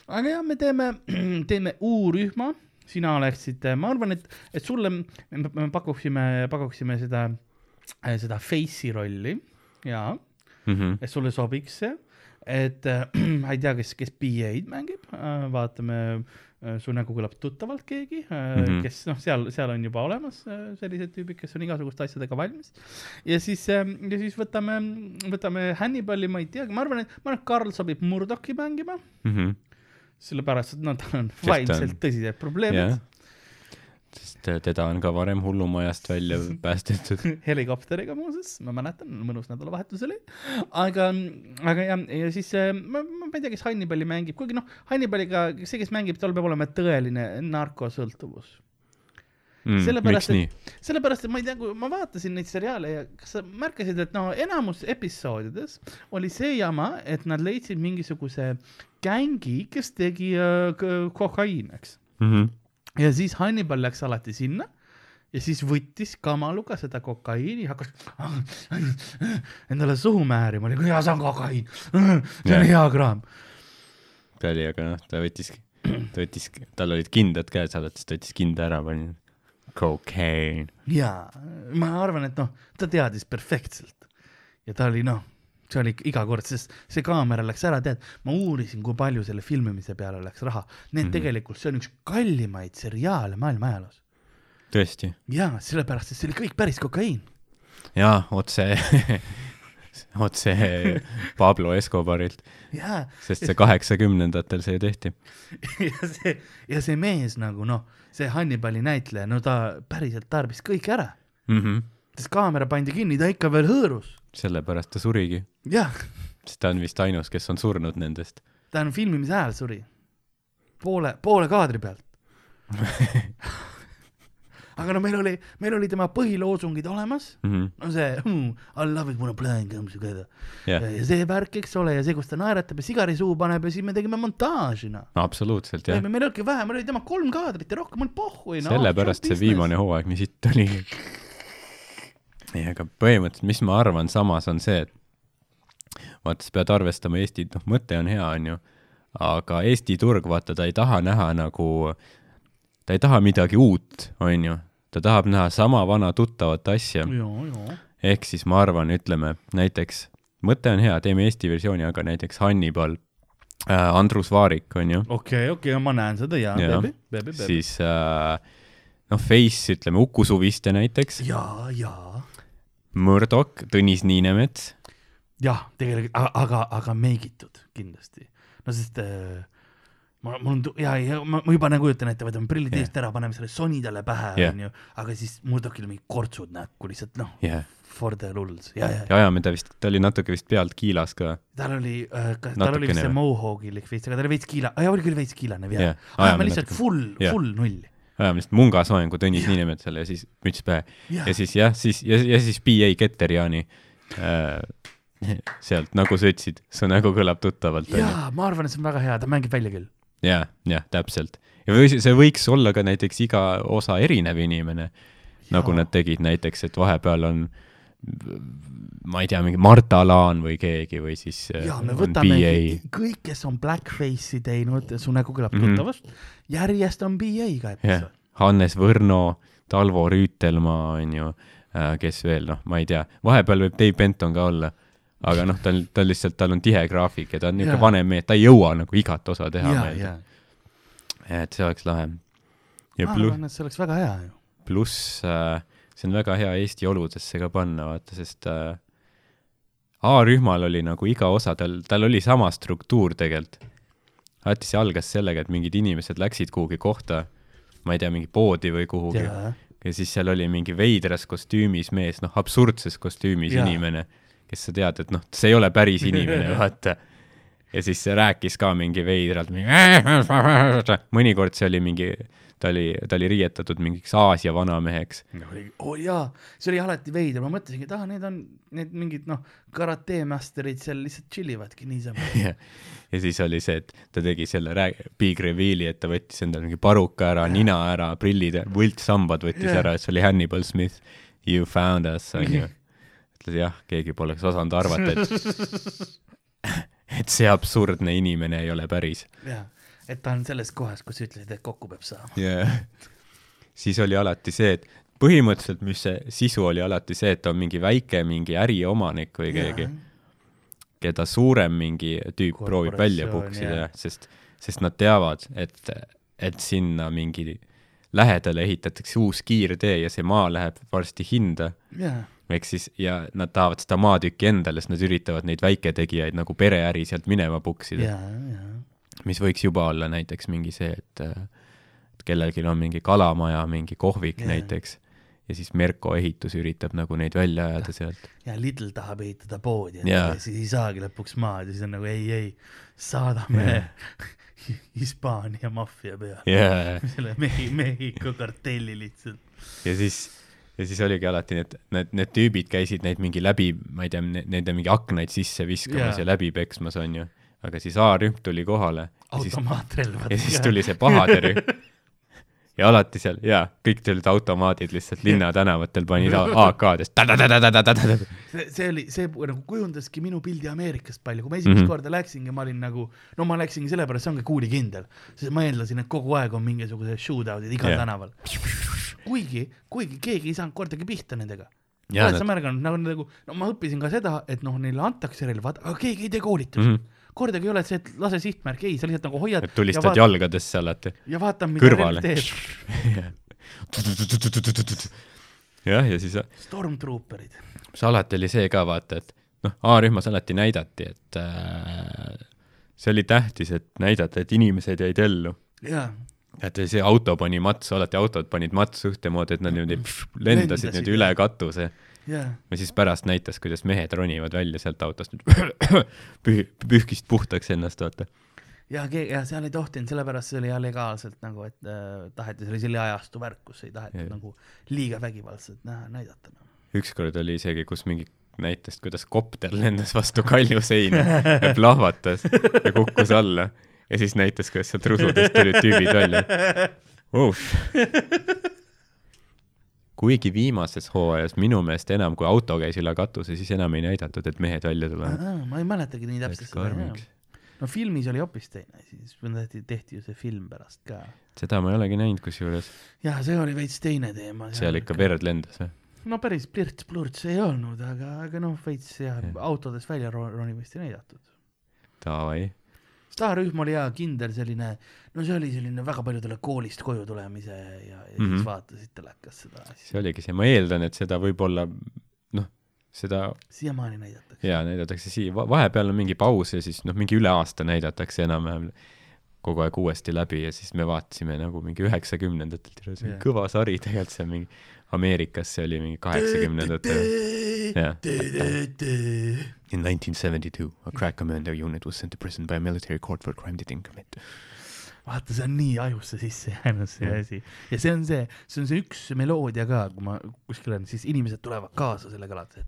aga jah, me teeme, teeme U-rühma, sina oleksid, ma arvan, et, et sulle me pakuksime, pakuksime seda, seda face'i rolli. Ja mm, -hmm. et sulle sobiks see, et äh, ma ei tea, kes, kes BA-d mängib. Äh,, vaatame Äh, su nägu kõlab tuttavalt keegi mm, -hmm. kes noh, seal, seal on juba olemas äh, sellised tüübid, kes on igasuguste asjadega valmis. ja siis, ähm, ja siis võtame, võtame Hannibali, ma ei teagi, ma arvan, et, ma arvan, et Karl sobib Murdochi mängima mm. -hmm. sellepärast, et no tal on vaimselt tõsised probleemid yeah sest teda on ka varem hullumajast välja päästetud helikopteriga muuseas, ma mäletan, mõnus nädalavahetus oli. aga, aga jah, ja siis äh, ma, ma ei tea, kes Hannibali mängib, kuigi noh, Hannibaliga see, kes mängib, tal peab olema tõeline narkosõltuvus mm,. sellepärast, et, sellepärast, et ma ei tea, kui ma vaatasin neid seriaale ja kas sa märkasid, et no enamus episoodides oli see jama, et nad leidsid mingisuguse gängi, kes tegi äh, kokaiini, eks mm. -hmm ja siis Hannibal läks alati sinna ja siis võttis kamaluga seda kokaiini, hakkas endale suhu määrima, oli hea, see on kokaiin, see on hea kraam. ta oli, aga noh, ta võttiski, ta võttis, tal olid kindad käes alati, siis ta võttis kinda ära, pani cocaine. jaa, ma arvan, et noh, ta teadis perfektselt ja ta oli noh see oli iga kord, sest see kaamera läks ära, tead, ma uurisin, kui palju selle filmimise peale läks raha. Need mm -hmm. tegelikult, see on üks kallimaid seriaale maailma ajaloos. tõesti? jaa, sellepärast, et see oli kõik päris kokaiin. jaa, otse otse Pablo Escobarilt. sest see kaheksakümnendatel see tehti. ja see, ja see mees nagu noh, see Hannibali näitleja, no ta päriselt tarbis kõik ära mm. -hmm. sest kaamera pandi kinni, ta ikka veel hõõrus sellepärast ta surigi. jah. sest ta on vist ainus, kes on surnud nendest. ta on filmimise ajal suri. poole, poole kaadri pealt. aga no meil oli, meil oli tema põhiloosungid olemas, Mhm. no see hmm, I love it when a plan comes together jah, ja see värk, eks ole, ja see, kus ta naeratab ja sigari suhu paneb ja siis me tegime montaaži, noh. absoluutselt jah. meil olnudki vähe, meil oli tema kolm kaadrit ja rohkem oli pohhui, noh. sellepärast see viimane hooaeg nii sitt oli. ei, aga põhimõtteliselt, mis ma arvan samas on see, et vaata, sa pead arvestama Eesti, noh, mõte on hea, onju, aga Eesti turg, vaata, ta ei taha näha nagu, ta ei taha midagi uut, onju, ta tahab näha sama vana tuttavat asja, ehk siis ma arvan, ütleme näiteks, mõte on hea, teeme Eesti versiooni, aga näiteks Hannibal äh,, Andrus Vaarik, onju okei, okei, ma näen seda ja, Jah. beebi, beebi, beebi. siis äh, noh, Face, ütleme Uku Suviste näiteks, ja, ja, Murdoch, Tõnis Niinemets, jah, tegelikult, aga, aga, aga meigitud kindlasti. no sest äh, ma, mul on, ja, ja ma, ma juba nagu kujutan ette, võtame prillid Jah. eest ära, paneme selle Sony talle pähe Jah. onju, aga siis Murdochil on mingid kortsud näkku lihtsalt noh, jah, for the lulls ja, ja, ja ajame ta vist, ta oli natuke vist pealt kiilas ka, tal oli äh,, tal oli vist see mohawk'ilik veits, aga ta oli veits kiila, jaa, oli küll veits kiilane Jah, jah. ajame ajame lihtsalt natuke. full, Jah. full null. Ajame lihtsalt mungasoengu Tõnis Jah. Niinemetsale ja siis müts pähe Jah. ja siis jah, siis ja, ja siis PA Keter-Jaani äh, sealt, nagu sa ütlesid, su nägu kõlab tuttavalt, jaa, ma arvan, et see on väga hea, ta mängib välja küll. jah, jah, täpselt. ja või see võiks olla ka näiteks iga osa erinev inimene, nagu Jaa. nad tegid näiteks, et vahepeal on ma ei tea, mingi Marta Laan või keegi või siis äh, ja me võtame kõik, kes on blackface'i teinud, su nägu kõlab Mhm. tuttavast, järjest on BA ka jah episood., Hannes Võrno, Talvo Rüütelmaa on ju, kes veel, noh, ma ei tea, vahepeal võib Dave Benton ka olla, aga noh, tal, tal lihtsalt, tal on tihe graafik ja ta on niisugune Jaa. vanem mees, ta ei jõua nagu igat osa teha ja, meelde ja. et see oleks lahe. ma arvan, et see oleks väga hea ju. pluss äh, see on väga hea Eesti oludesse ka panna, vaata, sest äh, A-rühmal oli nagu iga osa, tal, tal oli sama struktuur tegelikult. alati see algas sellega, et mingid inimesed läksid kuhugi kohta, ma ei tea, mingi poodi või kuhugi ja, ja siis seal oli mingi veidras kostüümis mees, noh, absurdses kostüümis Jaa. inimene, kes sa tead, et noh, see ei ole päris inimene, vaata. ja siis see rääkis ka mingi veidralt, mõnikord see oli mingi, ta oli, ta oli riietatud mingiks Aasia vanameheks. oo jaa, see oli alati veider, ma mõtlesingi, et aa, need on need mingid noh, karate master'id seal lihtsalt chill ivadki niisama. ja ja siis oli see, et ta tegi selle rääg-, big reveal'i, et ta võttis endale mingi paruka ära, nina ära, prillid, võltssambad võttis Jah. ära, et see oli Hannibal Smith. You found us, onju. ütles jah, keegi poleks osanud arvata, et et see absurdne inimene ei ole päris. jaa, et ta on selles kohas, kus ütlesid, et kokku peab saama. ja siis oli alati see, et põhimõtteliselt, mis see sisu oli alati see, et on mingi väike mingi äriomanik või keegi, keda suurem mingi tüüp proovib välja puksida jah., sest, sest nad teavad, et, et sinna mingi lähedale ehitatakse uus kiirtee ja see maa läheb varsti hinda, jaa, ehk siis, ja nad tahavad seda maatükki endale, sest nad üritavad neid väiketegijaid nagu pereäri sealt minema puksida, jaa, jaa. Mis võiks juba olla näiteks mingi see, et et kellelgi on mingi kalamaja, mingi kohvik yeah. näiteks ja siis Merko ehitus üritab nagu neid välja ajada sealt. ja Lidl tahab ehitada poodi, Jaa. ja. siis ei saagi lõpuks maad ja siis on nagu ei, ei, saadame Jaa. Hispaania maffia peale yeah. selle Mehi-, Mehhiko kartelli lihtsalt. ja siis, ja siis oligi alati need, need, need tüübid käisid neid mingi läbi, ma ei tea, nende mingi aknaid sisse viskamas Jaa. ja läbi peksmas, onju. Aga siis A-rühm tuli kohale ja automaatrelvad. ja siis tuli see pahade rühm. ja alati seal, jaa, kõik tulid automaadid lihtsalt linnatänavatel panid A- AK-dest. see, see oli, see nagu kujundaski minu pildi Ameerikast palju, kui ma esimest mm. -hmm. korda läksingi, ma olin nagu, no ma läksingi sellepärast, see ongi kuulikindel, sest ma eeldasin, et kogu aeg on mingisugused shootout'id igal yeah. tänaval. kuigi, kuigi keegi ei saanud kordagi pihta nendega. Oled sa märganud nagu, nagu, no ma õppisin ka seda, et noh, neile antakse relvad, aga keegi ei tee koolitusi mm. -hmm. Kordagi ei ole see, et lase sihtmärk, ei, sa lihtsalt nagu hoiad et tulistad ja, vaat, jalgadesse alati. ja vaatad, mida relv teeb. jah, ja siis Stormtrooperid. see alati oli see ka vaata, et noh, A-rühmas alati näidati, et äh, see oli tähtis, et näidata, et inimesed jäid ellu. jaa, et see auto pani matsu, alati autod panid matsu ühtemoodi, et nad niimoodi pff, lendasid Lendasid, niimoodi üle katuse jaa, ja siis pärast näitas, kuidas mehed ronivad välja sealt autost, püh-, pühkist puhtaks ennast, vaata. ja, ja seal ei tohtinud, sellepärast see oli jah legaalselt nagu, et äh, taheti, see oli selle ajastu värk, kus ei tahetud Jah. nagu liiga vägivaldselt näha, näidata no.. ükskord oli isegi, kus mingi näitas, kuidas kopter lendas vastu kaljuseina ja plahvatas ja kukkus alla ja siis näitas, kuidas sealt rusudest tulid tüübid välja uh.. Kuigi viimases hooajas minu meelest enam, kui auto käis üle katuse, siis enam ei näidatud, et mehed välja tulevad. ma ei mäletagi nii täpselt seda jah.. no filmis oli hoopis teine asi, siis tehti, tehti ju see film pärast ka. seda ma ei olegi näinud, kusjuures jah, see oli veits teine teema. seal ikka verd lendas või? no päris plirts-plurts ei olnud, aga, aga noh, veits jah Jah., autodest välja ro- ronimist ei näidatud. Davai. Staarrühm oli hea, kindel selline, no see oli selline väga paljudele koolist koju tulemise ja, ja mm -hmm. Mhm. siis vaatasid telekas seda asja. see oligi see, ma eeldan, et seda võib-olla noh, seda siiamaani näidatakse. jaa, näidatakse siia, vahepeal on mingi paus ja siis noh, mingi üle aasta näidatakse enam-vähem kogu aeg uuesti läbi ja siis me vaatasime nagu mingi üheksakümnendatelt kõva sari tegelikult, see on mingi Ameerikas see oli mingi kaheksakümnendatel. jah. In 1972, a crack commander unit was sent to prison by a military court for a crime they didn't commit. vaata, see on nii ajusse sisse jäänud see asi ja see on see, see on see üks meloodia ka, kui ma kuskil olen, siis inimesed tulevad kaasa sellega alati.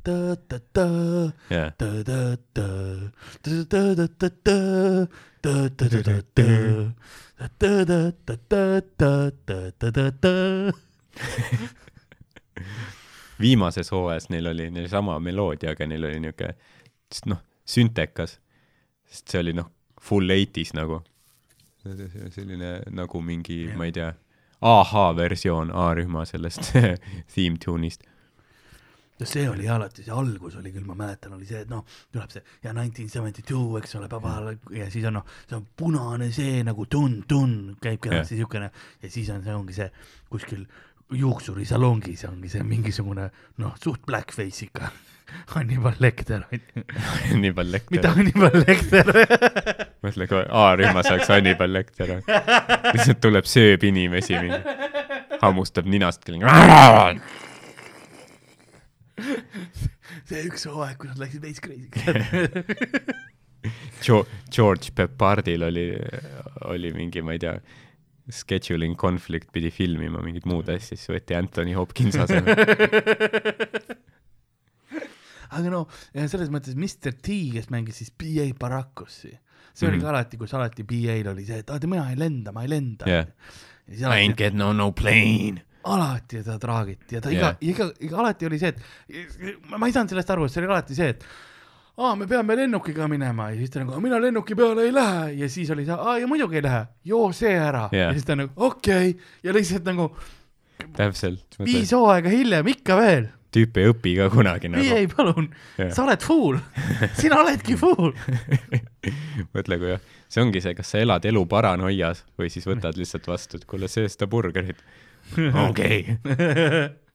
Viimases hooajas neil oli neil sama meloodia, aga neil oli niuke noh, süntekas, sest see oli noh, full eighties nagu. selline nagu mingi, ma ei tea, ahhaa versioon A-rühma sellest theme tune'ist. ja see oli alati, see algus oli küll, ma mäletan, oli see, et noh, tuleb see ja nineteen seventy two, eks ole, ja siis on noh, see on punane see nagu tunn käib kenasti siukene ja siis on, see ongi see kuskil juuksurisalongis ongi see mingisugune noh, suht blackface ikka. Hannibal Lecter, nii palju lekter mitte. Hannibal Lecter mõtle, kui A-rühmas oleks Hannibal Lecter. lihtsalt tuleb, sööb inimesi mingi, hammustab ninast küll. see üks hooaeg, kui nad läksid veits crazy'ks. George Pepardil oli, oli mingi, ma ei tea, scheduling conflict, pidi filmima mingit muud asja, siis võeti Anthony Hopkins asemele. aga no ja selles mõttes Mr T, kes mängis siis BA Baracussi, see oli Mhm. ka alati, kus alati BA-l oli see, et aa, mina ei lenda, ma ei lenda siis I ain't alati, getting on no plane. alati teda traagiti ja ta iga Jah., iga, iga alati oli see, et ma ei saanud sellest aru, et see oli alati see, et aa, me peame lennukiga minema ja siis ta nagu, mina lennuki peale ei lähe ja siis oli see, aa ja muidugi ei lähe, joo see ära Jah. ja siis ta nagu okei okay. ja lihtsalt nagu täpselt. viis hooaega hiljem ikka veel tüüp ei õpi ka kunagi nagu. ei, palun, Jah. sa oled fool, sina oledki fool. mõtle, kui jah, see ongi see, kas sa elad elu paranoias või siis võtad lihtsalt vastu, et kuule, söö seda burgerit. okei.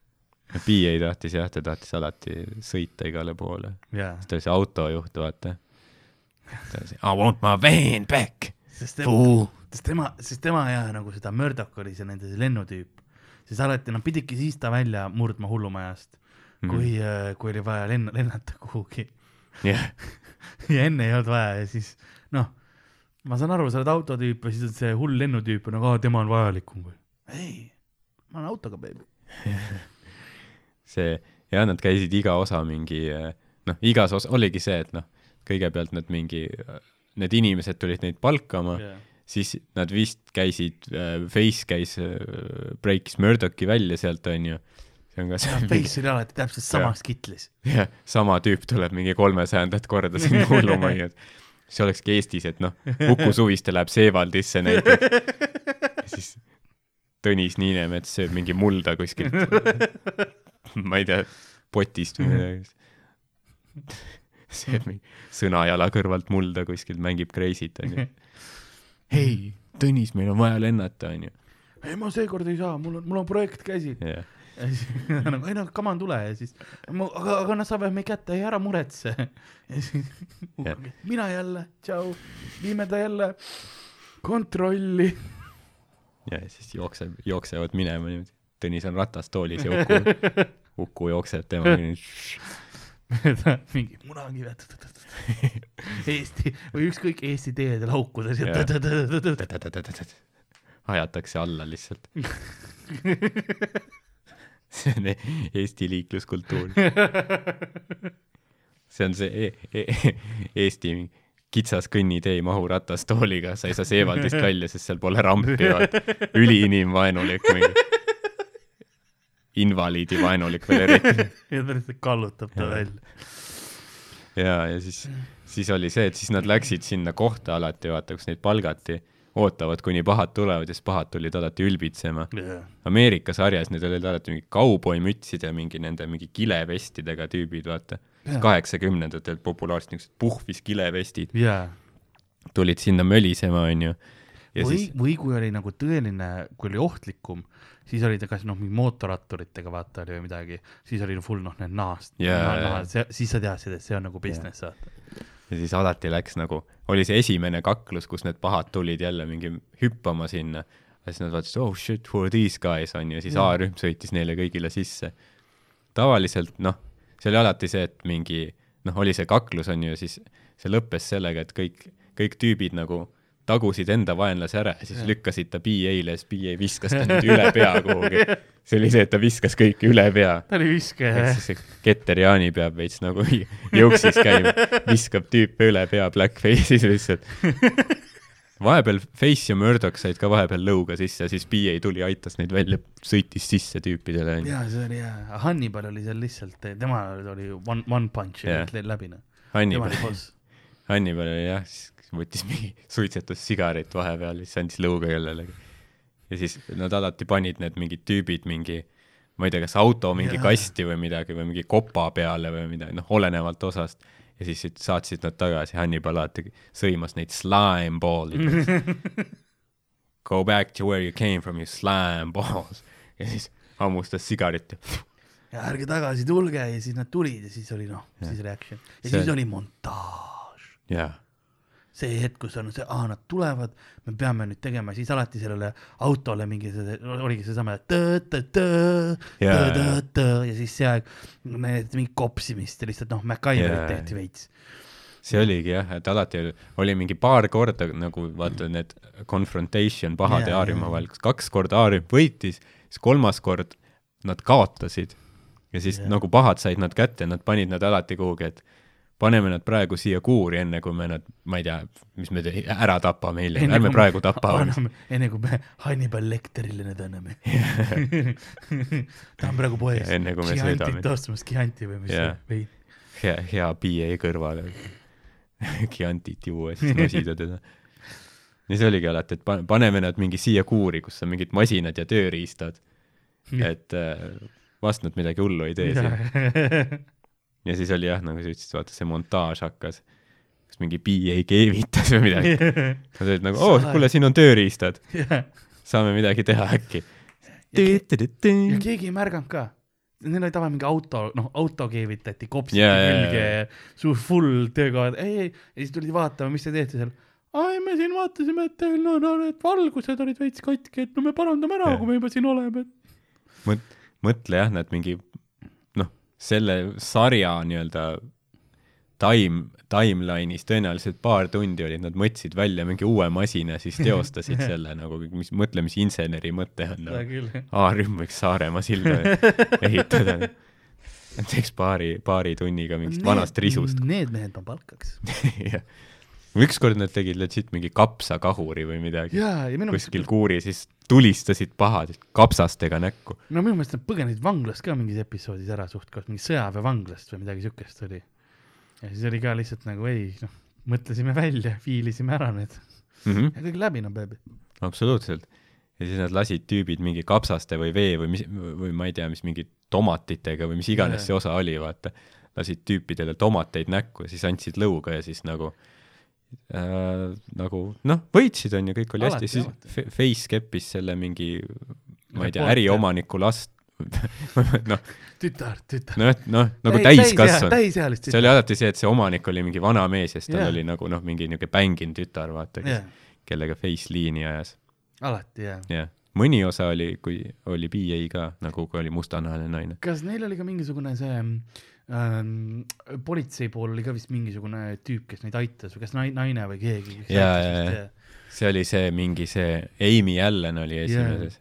PA tahtis jah, ta tahtis alati sõita igale poole. jaa, ta oli see autojuht, vaata. ta oli see I want my van back. sest tema, Fool. sest tema, sest tema ja nagu seda Murdoch oli see nende see lennutüüp, siis alati nad pididki siis ta välja murdma hullumajast, Mhm. kui mm., kui oli vaja lenn-, lennata kuhugi jah, ja enne ei olnud vaja ja siis noh, ma saan aru, sa oled autotüüp ja siis on see hull lennutüüp on, aga tema on vajalikum või? ei, ma olen autoga, baby. see ja nad käisid iga osa mingi noh, igas osa oligi see, et noh, kõigepealt nad mingi, need inimesed tulid neid palkama yeah., siis nad vist käisid, Face käis, breakis Murdochi välja sealt onju. see on ka see Face oli alati täpselt samas kitlis. jah, sama tüüp tuleb mingi kolmesajandat korda sinna hullumajja. see olekski Eestis, et noh, Uku Suviste läheb Seevaldisse näiteks. siis Tõnis Niinemets sööb mingi mulda kuskilt, ma ei tea, potist või midagi. sööb mingi sõnajala kõrvalt mulda kuskilt, mängib Crazy't onju. hei, Tõnis, meil on vaja lennata onju. ei, ma seekord ei saa, mul on, mul on projekt käsil. jah, ja siis nagu ei noh, come on, tule ja siis, aga, aga nad saavad meid kätte, ei ära muretse. ja siis Jah. mina jälle, tšau, viime ta jälle kontrolli. ja siis jookseb, jooksevad minema niimoodi. Tõnis on ratastoolis ja Uku, Uku jookseb temaga. mingi munakivi, Eesti või ükskõik Eesti teedel haukudes ja ajatakse alla lihtsalt see on e- Eesti liikluskultuur see on see e e Eesti kitsas kõnnitee ei mahu ratastooliga sa ei saa seevaldist välja sest seal pole rampi üliinimvaenulik mingi invaliidivaenulik veel eriti ja ta lihtsalt kallutab ta välja. ja, ja siis, siis oli see, et siis nad läksid sinna kohta alati, vaata, kus neid palgati, ootavad, kuni pahad tulevad ja siis pahad tulid alati ülbitsema. Ameerika sarjas need olid alati mingi kauboimütsid ja mingi nende mingi kilevestidega tüübid, vaata. Jaa. kaheksakümnendatel populaarsed niisugused puhvis kilevestid jaa, tulid sinna mölisema, onju. või siis, või kui oli nagu tõeline, kui oli ohtlikum, siis oli ta kas noh, mingi mootorratturitega vaata oli või midagi, siis oli full noh, need nahast Jaa, naha, jaa. siis sa teadsid, et see on nagu business vaata. ja siis alati läks nagu, oli see esimene kaklus, kus need pahad tulid jälle mingi hüppama sinna. ja siis nad vaatasid, oh shit, who are these guys on ju, siis Jaa. A-rühm sõitis neile kõigile sisse. tavaliselt noh, see oli alati see, et mingi noh, oli see kaklus on ju, siis see lõppes sellega, et kõik, kõik tüübid nagu tagusid enda vaenlase ära ja siis Jah. lükkasid ta BA-le ja siis BA viskas ta nüüd üle pea kuhugi. see oli see, et ta viskas kõiki üle pea ta oli viskaja see Keter Jaani peab veits nagu jõuksis käima, viskab tüüpe üle pea blackface'is lihtsalt. vahepeal Face ja Murdoch said ka vahepeal lõuga sisse, siis PA tuli, aitas neid välja, sõitis sisse tüüpidele jaa, see oli hea, Hannibal oli seal lihtsalt, tema oli one, one punch ja Jah. läbi noh. Hannibal. Hannibal oli jah, siis võttis mingi, suitsetas sigaret vahepeal, siis andis lõuga kellelegi. ja siis nad alati panid need mingid tüübid mingi, ma ei tea, kas auto mingi Jaa. kasti või midagi või mingi kopa peale või midagi, noh, olenevalt osast. ja siis saatsid nad tagasi, Hannibal alati sõimas neid slime ball'ideks. Go back to where you came from, you slime balls. ja siis hammustas sigaretti. ja ärge tagasi tulge ja siis nad tulid ja siis oli noh, siis oli action. ja See- siis oli montaaž. jah, see hetk, kus on see, aa, nad tulevad, me peame nüüd tegema, siis alati sellele autole mingi oligi seesama tõ-tõ-tõ, tõ-tõ-tõ ja siis see aeg mingit kopsimist ja lihtsalt noh, MacGyverit tehti veits. see oligi jah, et alati oli, oli mingi paar korda nagu vaata need confrontation pahade A-rühma jaa. vahel, kas kaks korda A-rühm võitis, siis kolmas kord nad kaotasid ja siis yeah. nagu pahad said nad kätte, nad panid nad alati kuhugi, et paneme nad praegu siia kuuri, enne kui me nad, ma ei tea, mis me te- ära tapame hiljem, ärme praegu tapa. enne kui me Hannibal Lecterile need anname. ta on praegu poes. enne kui me sõidame. ostmas Chianti või mis see vein. hea, hea PA kõrvale. Chiantit juua, siis nosida teda. ja see oligi alati, et pa- paneme nad mingi siia kuuri, kus on mingid masinad ja tööriistad, et äh, vast nad midagi hullu ei tee siin. Ja siis oli jah, nagu sa ütlesid, vaata see montaaž hakkas, kas mingi PA keevitas või midagi. Nad olid nagu, oo, kuule, siin on tööriistad, saame midagi teha äkki. ja keegi ei märganud ka. Neil oli tavaline mingi auto, noh, auto keevitati, kopsiti jaa, külge jaa., suur full töökohad, ei, ei, ja siis tulid vaatama, mis te teete seal. ai, me siin vaatasime, et teil no, no need valgused olid veits katki, et no me parandame ära, kui me juba siin oleme. mõt-, mõtle jah, nad mingi selle sarja nii-öelda time, timeline'is tõenäoliselt paar tundi olid, nad mõtlesid välja mingi uue masina, siis teostasid selle nagu, mis, mõtle, mis inseneri mõte on nagu.. A-rühm võiks Saaremaa silda ehitada. teeks paari, paari tunniga mingist vanast risust. Need mehed ma palkaks. ükskord nad tegid legit mingi kapsakahuri või midagi ja minu kuskil kuuri, siis tulistasid pahad kapsastega näkku. no minu meelest nad põgenesid vanglast ka mingis episoodis ära suht-koht, mingi sõjaväevanglast või midagi siukest oli. ja siis oli ka lihtsalt nagu ei, noh, mõtlesime välja, viilisime ära need Mm ja kõik läbi, no beebi. absoluutselt. ja siis nad lasid tüübid mingi kapsaste või vee või mis, või ma ei tea, mis mingi tomatitega või mis iganes Jaa. see osa oli, vaata. lasid tüüpidele tomateid näkku ja siis andsid lõuga ja siis nagu äh, nagu noh, võitsid on ju, kõik oli Alati, hästi, siis Face keppis selle mingi ma ei tea, äriomaniku last, noh, tütar, tütar. noh, noh nagu täiskasvanu. täisealist see oli alati see, et see omanik oli mingi vana mees ja siis tal Jaa. oli nagu noh, mingi niisugune bänginud tütar, vaata, kes jah, kellega Face liini ajas. alati jah. jah, mõni osa oli, kui oli BA ka, nagu kui oli mustanahaline naine. kas neil oli ka mingisugune see ähm, politsei pool oli ka vist mingisugune tüüp, kes neid aitas või kas nai-, naine või keegi. Jaa, jaa, jaa. see oli see mingi see Amy Allen oli esimeses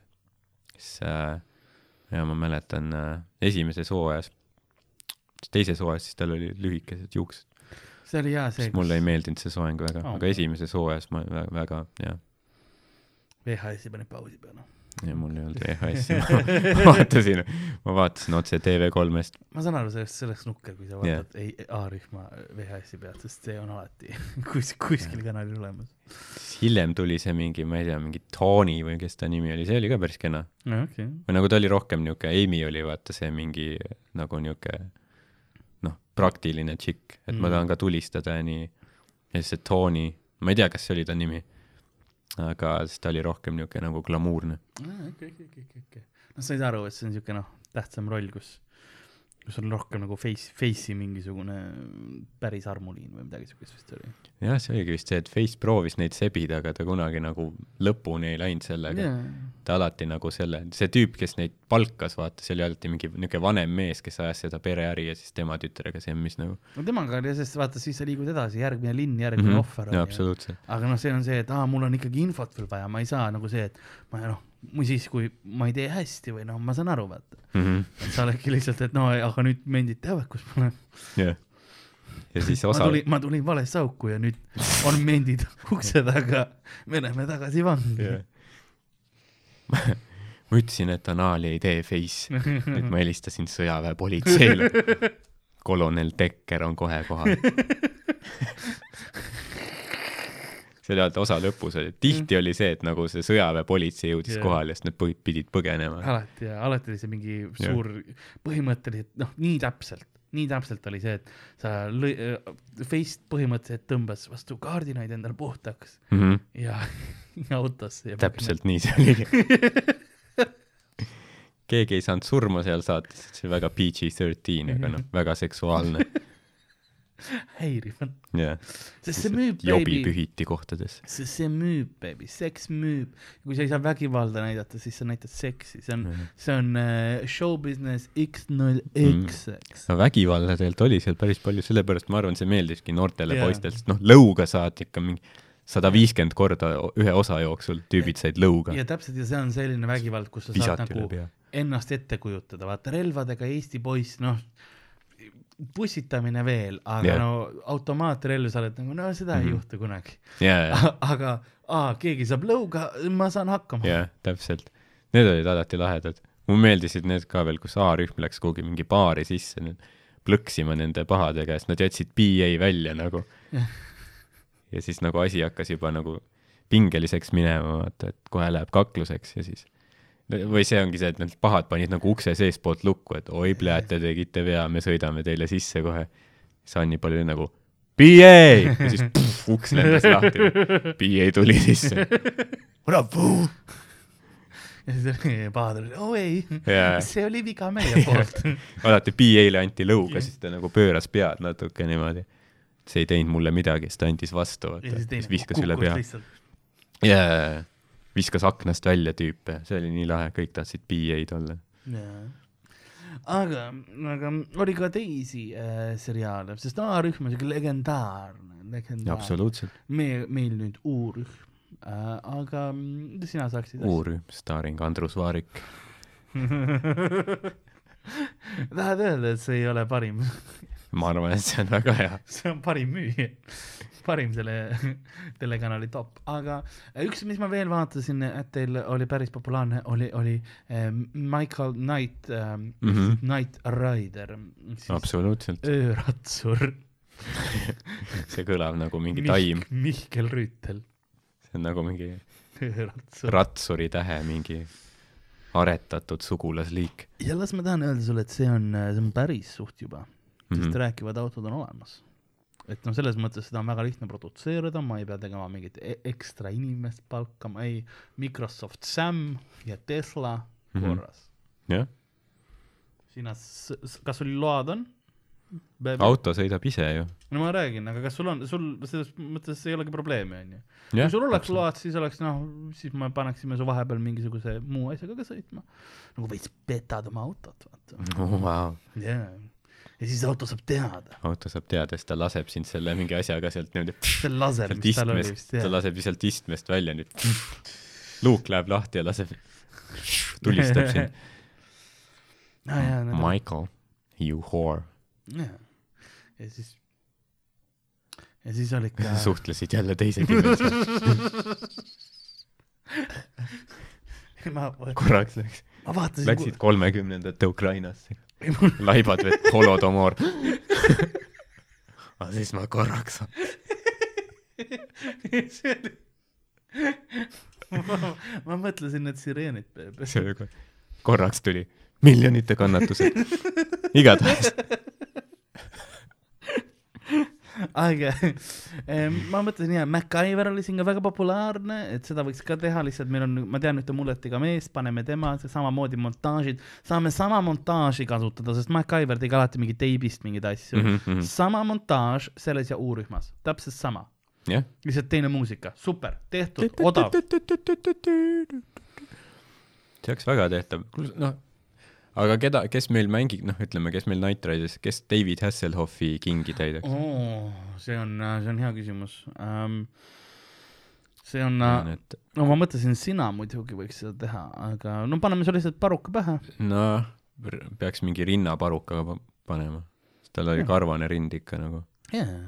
kes äh, ja ma mäletan äh, esimeses hooajas teises hooajas siis tal oli lühikesed juuksed see oli hea see, mulle ei meeldinud see soeng väga Oh. aga esimeses hooajas ma väga, väga jah VHS-i pani pausi peale. Ja mul ei olnud VHS-i ma vaatasin ma vaatasin otse TV3-st ma saan aru sellest, sellest nukker, kui sa vaatad ei A-rühma VHS-i pealt, sest see on alati kus, kuskil kanalil olemas. siis hiljem tuli see mingi ma ei tea mingi Tony või kes ta nimi oli see oli ka päris kena. No okay., või nagu ta oli rohkem niuke Amy oli vaata see mingi nagu niuke noh praktiline tšikk. Et mm. ma tahan ka tulistada ja nii ja siis see Tony ma ei tea kas see oli ta nimi aga siis ta oli rohkem niuke nagu glamuurne. Okei, okei, okei, okei, noh, sa said aru, et see on niisugune noh, tähtsam roll, kus, kus on rohkem nagu face, face'i mingisugune päris armuliin või midagi siukest vist oli. jah see oligi vist see et Face proovis neid sebida aga ta kunagi nagu lõpuni ei läinud sellega yeah. ta alati nagu selle see tüüp kes neid palkas vaata see oli alati mingi niuke vanem mees kes ajas seda pereäri ja siis tema tütrega semmis nagu no temaga oli, sest vaata, siis sa liigud edasi, järgmine linn, järgmine mm -hmm. ohver jaa absoluutselt aga noh, see on see, et aa, mul on ikkagi infot veel vaja, ma ei saa nagu see, et ma noh, või siis, kui ma ei tee hästi või noh, ma saan aru, vaata. mhm et sa oledki lihtsalt, et no aga nüüd mendid teavad, kus ma olen. jah ja siis osa tulin, ma tulin valesse auku ja nüüd on mendid ukse taga, me läheme tagasi vangi Jah. ma ütlesin, et anaali ei tee face. nüüd ma helistasin sõjaväepolitseile. kolonel Dekker on kohe kohal. alati osa lõpus oli, tihti oli see, et nagu see sõjaväepolitsei jõudis yeah. kohale ja siis nad pidid põgenema. alati ja alati oli see mingi suur, põhimõtteliselt noh, nii täpselt, nii täpselt oli see, et sa lõi-, Face põhimõtteliselt tõmbas vastu kaardinaid endale puhtaks Mm -hmm. ja, ja autosse täpselt nii see oligi. keegi ei saanud surma seal saates, see oli väga PG-13, aga noh, väga seksuaalne. häiriv on, jah, sest see müüb jobi baby, pühiti kohtades. sest see müüb baby, seks müüb. kui sa ei saa vägivalda näidata, siis sa näitad seksi, see on, see on uh, show business X null X, eks. no vägivalda tegelikult oli seal päris palju, sellepärast ma arvan, see meeldiski noortele Jaa. poistele, sest noh, lõuga saad ikka mingi sada viiskümmend korda ühe osa jooksul tüübid said lõuga. ja täpselt ja see on selline vägivald, kus sa visati saad nagu ennast ette kujutada, vaata relvadega Eesti poiss, noh, pussitamine veel, aga Jah. yeah. no automaatrelv, sa oled nagu, no seda mm -hmm. Mhm. ei juhtu kunagi. jaa, jaa, aga aa, keegi saab lõuga, ma saan hakkama. jaa, täpselt. Need olid alati lahedad. mulle meeldisid need ka veel, kus A-rühm läks kuhugi mingi baari sisse plõksima nende pahade käest, nad jätsid BA välja nagu. Jah. ja siis nagu asi hakkas juba nagu pingeliseks minema, vaata, et kohe läheb kakluseks ja siis või see ongi see, et need pahad panid nagu ukse seestpoolt lukku, et oi, pljääd, te tegite vea, me sõidame teile sisse kohe. siis Annipal oli nagu BA ja siis pff, uks lendas lahti. BA tuli sisse. bravo. ja siis oli pahad olid, oo ei Jaa. see oli viga meie poolt. alati BA-le anti lõuga, siis ta nagu pööras pead natuke niimoodi. see ei teinud mulle midagi, siis ta andis vastu, vaata, siis viskas üle pea. lihtsalt. jaa, viskas aknast välja tüüpe, see oli nii lahe, kõik tahtsid BA-d olla. aga, aga oli ka teisi äh, seriaale, sest A-rühm on siuke legendaarne, legendaarne. absoluutselt. me, meil nüüd U-rühm äh,, aga mida sina saaksid? uurühm, staaring Andrus Vaarik. tahad öelda, et see ei ole parim? ma arvan, et see on väga hea. see on parim müüja, parim selle telekanali top, aga üks, mis ma veel vaatasin, et teil oli päris populaarne, oli, oli ähm, Michael Knight ähm, mm. -hmm. Knight Rider, absoluutselt. ööratsur, see kõlab nagu mingi taim, Mihkel Rüütel, see on nagu mingi ööratsur. ratsuri tähe mingi aretatud sugulasliik ja las ma tahan öelda sulle, et see on, see on päris suht juba mm, mm. sest -hmm. rääkivad autod on olemas. Et noh, selles mõttes seda on väga lihtne produtseerida, ma ei pea tegema mingit e- ekstra inimest palkama, ei, Microsoft Sam ja Tesla Mhm. korras mm. jah, -hmm. sina, kas sul load on? auto sõidab ise ju. no ma räägin, aga kas sul on, sul selles mõttes ei olegi probleemi, onju. jah kui sul oleks. load, siis oleks noh, siis me paneksime su vahepeal mingisuguse muu asjaga ka sõitma. nagu veits petad oma autot, vaata. oh,. Wow. jaa. Ja siis auto saab teada. auto saab teada, siis ta laseb sind selle mingi asjaga sealt niimoodi see laser, mis tal oli istmest, vist ta jah. laseb sealt istmest välja nüüd. luuk läheb lahti ja laseb, tulistab sind. need on, Michael, you whore. ja siis, ja siis oli ikka suhtlesid jälle teise ma, korraks läks, ma vaatasin, läksid kolmekümnendate Ukrainasse. laibad veel, holodomor. aga siis ma korraks, ma, ma mõtlesin need sireenid kohe, korraks tuli miljonite kannatused. igatahes, aga ma mõtlesin jaa, MacGyver oli siin ka väga populaarne, et seda võiks ka teha, lihtsalt meil on, ma tean ühte mulletiga meest, paneme tema samamoodi montaažid, saame sama montaaži kasutada, sest MacGyver tegi alati mingi teibist mingeid asju mm. -hmm. sama montaaž selles ja U-rühmas, täpselt sama, jah. lihtsalt teine muusika, super, tehtud, odav. see oleks väga tehtav, noh, aga keda, kes meil mängib, noh, ütleme, kes meil Night Rideris, kes David Hasselhoffi kingi täidaks? oo, see on, see on hea küsimus um,. see on, et no ma mõtlesin, sina muidugi võiks seda teha, aga no paneme sulle lihtsalt paruka pähe. noh, peaks mingi rinnaparukaga pa- panema. tal oli Jah. karvane rind ikka nagu. jaa,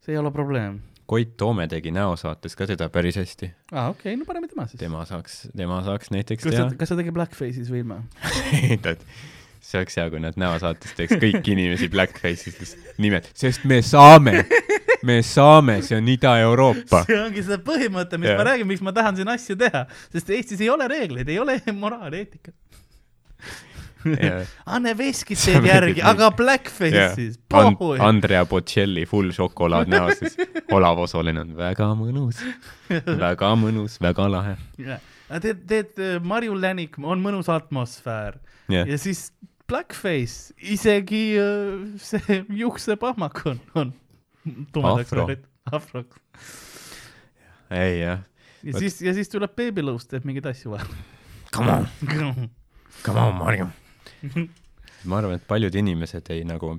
see ei ole probleem. Koit Toome tegi näosaates ka teda päris hästi. aa, okei okay,, no paneme tema siis. tema saaks, tema saaks näiteks kas teha kas ta tegi Blackface'is või ilma? tead, see oleks hea, kui nad näosaates teeks kõiki inimesi blackface'is nimed, sest me saame, me saame, see on Ida-Euroopa. see ongi see põhimõte, mis Jah. ma räägin, miks ma tahan siin asju teha, sest Eestis ei ole reegleid, ei ole moraali, eetikat. Anne Veskit teeb järgi, aga Blackface'is, And, pohhui. Andrea Bocelli full šokolaad näos, siis Olav Osolin on väga mõnus, väga mõnus, väga lahe. teed, teed äh, Marju Länik, on mõnus atmosfäär jah, ja siis Blackface, isegi äh, see juuksepahmak on, on tumedaks Afro. värvitud, afro. ei jah, ja Vot. siis, ja siis tuleb Baby Loos, teeb mingeid asju vahel. come on, come on, Marju. ma arvan, et paljud inimesed ei nagu,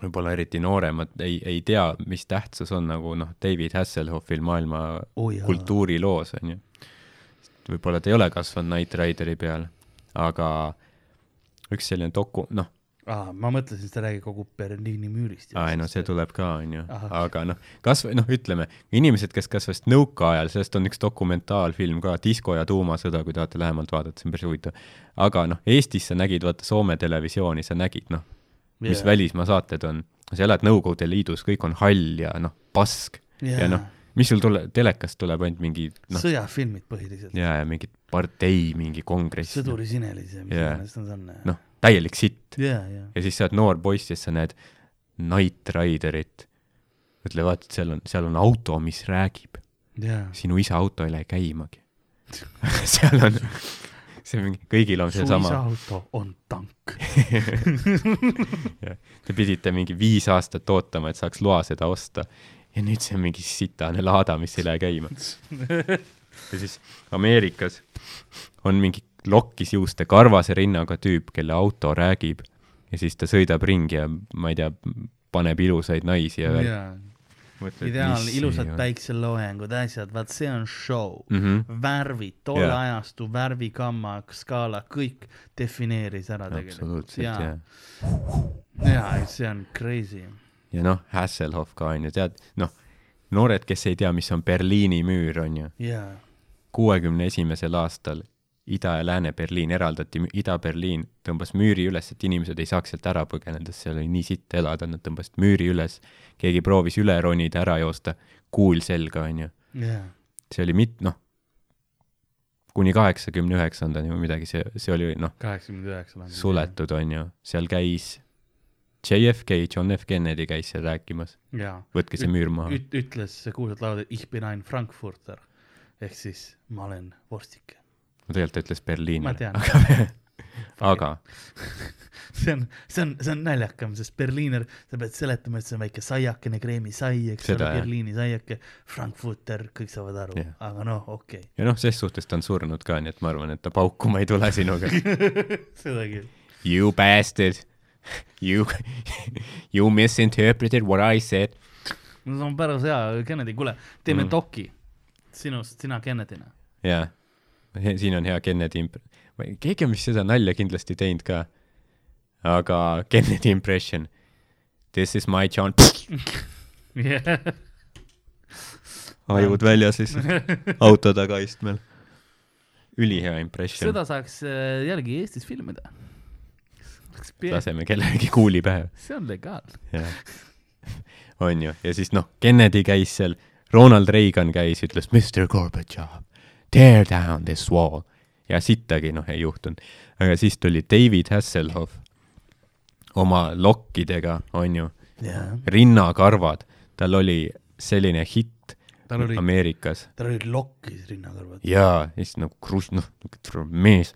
võib-olla eriti nooremad ei, ei tea, mis tähtsus on nagu noh, David Hasselhoffil maailma oh jaa. kultuuriloos onju. võib-olla ta ei ole kasvanud Knight Rideri peal, aga üks selline doku, noh, aa, ma mõtlesin, et sa räägid kogu Berliini müürist. aa ei no see tuleb ka onju, aga noh, kasvõi noh, ütleme inimesed, kes kasvasid nõukaajal, sellest on üks dokumentaalfilm ka, Disko ja tuumasõda, kui tahate lähemalt vaadata, see on päris huvitav. aga noh, Eestis sa nägid vaata Soome televisiooni, sa nägid noh, mis yeah. välismaa saated on, sa elad Nõukogude Liidus, kõik on hall ja noh, pask ja noh, mis sul tule-, telekast tuleb ainult mingi noh, sõjafilmid põhiliselt. ja, ja mingi partei, mingi kongress, sõduri sinelis ja mis Jaa. iganes nad on. noh, täielik sitt. ja, ja. ja siis sa oled noor poiss ja siis sa näed Knight Riderit. mõtle, vaata, seal on, seal on auto, mis räägib. ja. sinu isa auto ei lähe käimagi. seal on, see on mingi, kõigil on su isa seesama, auto on tank. te pidite mingi viis aastat ootama, et saaks loa seda osta ja nüüd see on mingi sitane laada, mis ei lähe käima. ja siis Ameerikas on mingi lokkis juuste karvase rinnaga tüüp, kelle auto räägib ja siis ta sõidab ringi ja ma ei tea, paneb ilusaid naisi ja värk. jaa, ideaal, ilusad päikseloojangud, asjad, vaat see on show mm. -hmm. värvid, tolle Jaa. ajastu värvigamma, skaala, kõik defineeris ära tegelikult. jaa jaa, see on crazy. ja noh, Hasselhoff ka on ju, tead, noh, noored, kes ei tea, mis on Berliini müür, on ju, jaa, kuuekümne esimesel aastal Ida- ja Lääne-Berliin eraldati, Ida-Berliin tõmbas müüri üles, et inimesed ei saaks sealt ära põgeneda, seal oli nii sitt elada, nad tõmbasid müüri üles, keegi proovis üle ronida, ära joosta, kuul selga, on ju. jaa, see oli mit-, noh, kuni kaheksakümne üheksandani või midagi, see, see oli noh, suletud, on ju, seal käis JFK, John F Kennedy käis seal rääkimas, jaa, võtke see müür maha. üt-, ütles see kuulsad laulud Ich bin ein Frankfurter. Ehk siis ma olen vorstike. Tegelikult ta ütles Berliini. ma tean. aga see on, see on, see on naljakam, sest Berliiner, sa pead seletama, et see on väike saiakene kreemisai, eks ole, jah. Berliini saiake, Frankfurter, kõik saavad aru Jah., aga noh, okei ja noh, ses suhtes ta on surnud ka, nii et ma arvan, et ta paukuma ei tule sinuga. okay.. seda küll. You bastard, You, you misinterpreted what I said. no see on päris hea, Kennedy, kuule, teeme Mm. doki sinust, sina Kennedy'na. jaa, siin on hea Kennedy imp-, keegi on vist seda nalja kindlasti teinud ka. aga Kennedy impression. This is my John. ajud väljas lihtsalt auto tagaistmel. ülihea impression. seda saaks äh, jällegi Eestis filmida. laseme kellelegi kuuli pähe. see on legaalne. on ju, ja siis noh, Kennedy käis seal, Ronald Reagan käis, ütles Mr Gorbatšov, tear down this wall. Ja sittagi noh ei juhtunud, aga siis tuli David Hasselhoff oma lokkidega, on ju, jaa. rinnakarvad, tal oli selline hitt tal oli, Ameerikas. tal olid lokkis rinnakarvad. jaa, ja siis nagu kruss, noh, mees.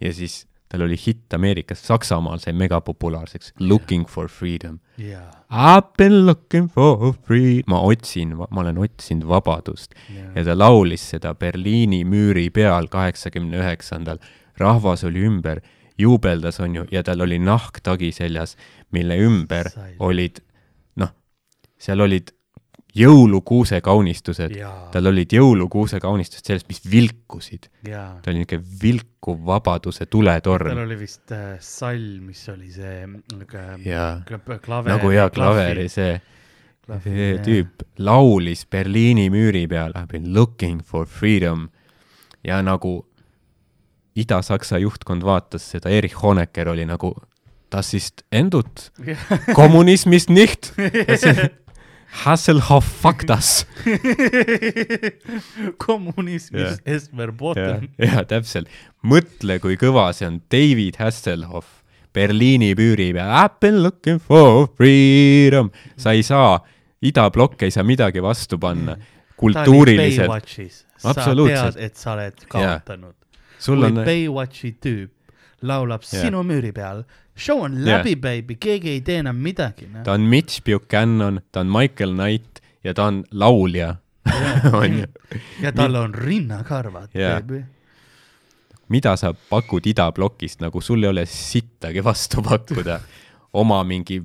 Ja siis tal oli hitt Ameerikas, Saksamaal sai megapopulaarseks, Looking for freedom. jaa, I've been looking for free, ma otsin, ma olen otsinud vabadust ja jaa. ta laulis seda Berliini müüri peal kaheksakümne üheksandal. rahvas oli ümber, juubeldas, on ju, ja tal oli nahktagi seljas, mille ümber Sai. olid, noh, seal olid jõulukuuse kaunistused, jaa, tal olid jõulukuuse kaunistused sellest, mis vilkusid. jaa. ta oli niisugune vilkuv vabaduse tuletorn tal oli vist äh, sall, mis oli see niisugune klaver. nagu hea klaveri see, see tüüp laulis Berliini müüri peal I been looking for freedom ja nagu Ida-Saksa juhtkond vaatas seda, Erich Honecker oli nagu das ist endut, kommunismist nicht. Hasselhoff fuck das. kommunismis Jah. Esmer ja Botten., ja täpselt, mõtle, kui kõva see on, David Hasselhoff Berliini müüri peal, I been looking for freedom, sa ei saa, idablokk ei saa midagi vastu panna kultuuriliselt. sa Absoluutselt. et sa oled kaotanud. kui on, Baywatchi tüüp laulab Jah. sinu müüri peal, show on läbi, baby, keegi ei tee enam midagi. noh. ta on Mitch Buchanan, ta on Michael Knight ja ta on laulja, on ju. ja tal on rinnakarvad, Jah. baby. mida sa pakud idablokist, nagu sul ei ole sittagi vastu pakkuda oma mingi,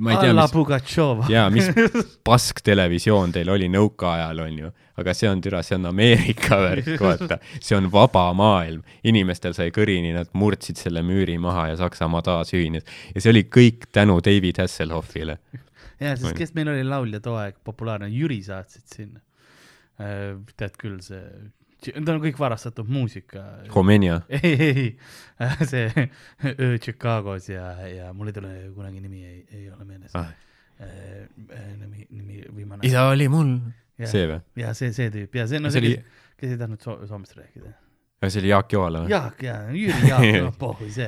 ma ei tea, mis, Pugatšova. jaa, mis pasktelevisioon teil oli nõukaajal, on ju, aga see on türa, see on Ameerika värk, vaata, see on vaba maailm, inimestel sai kõrini, nad murdsid selle müüri maha ja Saksamaa taasühines ja see oli kõik tänu David Hasselhoffile. ja siis On., kes meil oli laulja too aeg populaarne, Jüri saatsid sinna. tead küll, see, ta on kõik varastatud muusika. Homenia, ei, ei, ei, see Öö Chicagos ja, ja mul ei tule kunagi nimi ei, ei ole meeles Ah. ah.. nimi, nimi viimane. isa oli mul, ja, see või? ja see, see tüüp ja see, no see see, oli kes, kes ei tahtnud so soomest rääkida. See oli Jaak Joala või? Jaak ja Jüri Jaak, no pohhu see,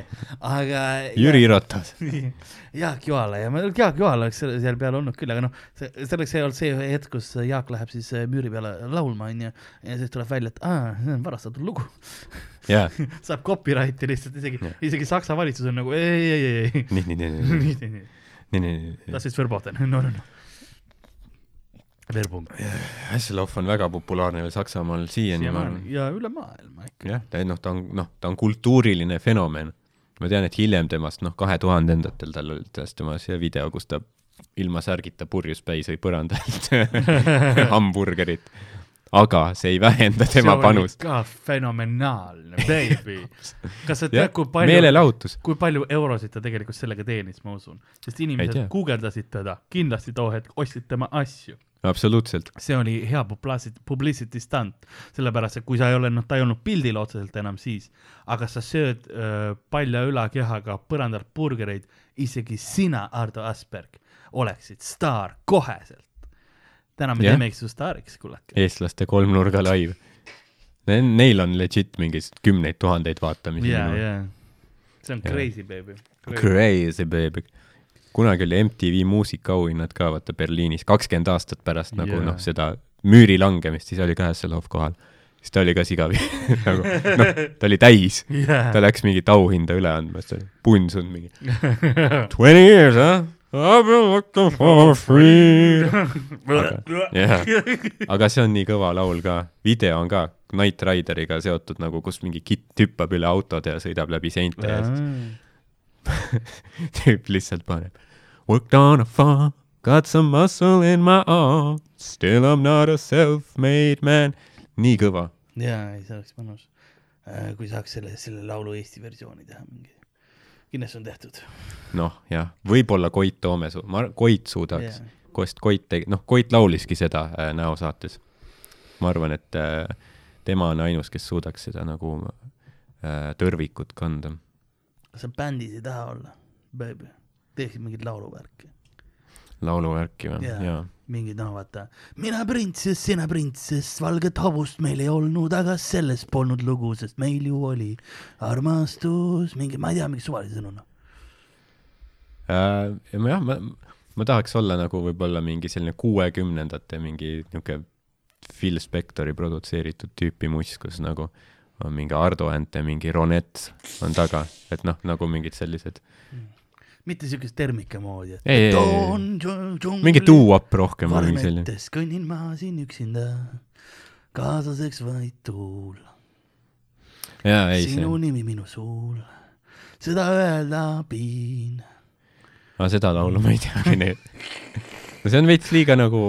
aga. Jüri Ratas. Jaak Joala ja ma, Jaak Joala oleks selle- seal peal olnud küll, aga noh, see, selleks ei olnud see hetk, kus Jaak läheb siis äh, müüri peale laulma, onju, ja siis tuleb välja, et aa, see on varastatud lugu. jaa, saab copyrighti lihtsalt isegi Jah., isegi Saksa valitsus on nagu ei, ei, ei, ei, nii, nii, nii, nii, ei, nii, nii, nii, nii, nii, das ist verboten, no, no, no. Werbung. Hasselhoff on väga populaarne veel Saksamaal siiani, ja üle maailma ikka. jah, ta noh, ta on noh, ta on kultuuriline fenomen. ma tean, et hiljem temast noh, kahe tuhandendatel tal oli tõesti tema see video, kus ta ilma särgita purjus päi sõi põrandalt hamburgerit. aga see ei vähenda tema panust. ka fenomenaalne, baby. kas sa tead, kui, palju, kui palju eurosid ta tegelikult sellega teenis, ma usun, sest inimesed guugeldasid teda, kindlasti too hetk ostsid tema asju. absoluutselt. see oli hea publicity, publicity stunt, sellepärast et kui sa ei ole, noh, ta ei olnud pildil otseselt enam siis, aga sa sööd öö, palja ülakehaga põrandalt burgereid, isegi sina, Ardo Asperg, oleksid staar koheselt. täna me Jah. teemegi su staariks, kullake. eestlaste kolmnurga laiv. Neil on legit mingeid kümneid tuhandeid vaatamisi. ja, ja, see on Jaa. crazy, baby. Crazy baby. Kunagi oli MTV muusikaauhinnad ka vaata Berliinis, kakskümmend aastat pärast nagu Jaa. noh, seda müüri langemist, siis oli ka Hasselhoff kohal. siis ta oli ka sigavi nagu noh, ta oli täis, ta läks mingit auhinda üle andma, siis ta oli punsunud mingi twenty years, huh? I been looking for freedom. jah, aga see on nii kõva laul ka, video on ka Knight Rideriga seotud nagu, kus mingi kitt hüppab üle autode ja sõidab läbi seinte ja siis tüüp lihtsalt paneb Worked on a farm, got some muscle in my arm, still I m not a self-made man. nii kõva. jaa, ei, see oleks mõnus. kui saaks selle, selle laulu Eesti versiooni teha mingi. kindlasti on tehtud. noh, jah, võib-olla Koit Toome su-, ma, Koit suudaks yeah., Kost Koit tegi, noh, Koit lauliski seda äh, näosaates. ma arvan, et äh, tema on ainus, kes suudaks seda nagu äh, tõrvikut kanda. Sa bändis ei taha olla, baby? teeksid mingit lauluvärki. lauluvärki või Jaa. yeah.? jaa. mingid noh, vaata, mina printsess, sina printsess, valget hobust meil ei olnud, aga sellest polnud lugu, sest meil ju oli armastus, mingi, ma ei tea, mingi suvalise sõnu noh. äh,. jah, ma, ma tahaks olla nagu võib-olla mingi selline kuuekümnendate mingi niisugune Phil Spectori produtseeritud tüüpi muss, kus nagu on mingi Ardo Ante, mingi Ronett on taga, et noh, nagu mingid sellised, mitte siukest termika moodi, et Ei, ei, mingi doo-up rohkem varmetes kõnnin ma siin üksinda, kaaslaseks vaid tuul, ei see sinu, nimi minu suul, seda öelda piin. ma seda laulu ma ei teagi neid. no see on veits liiga nagu,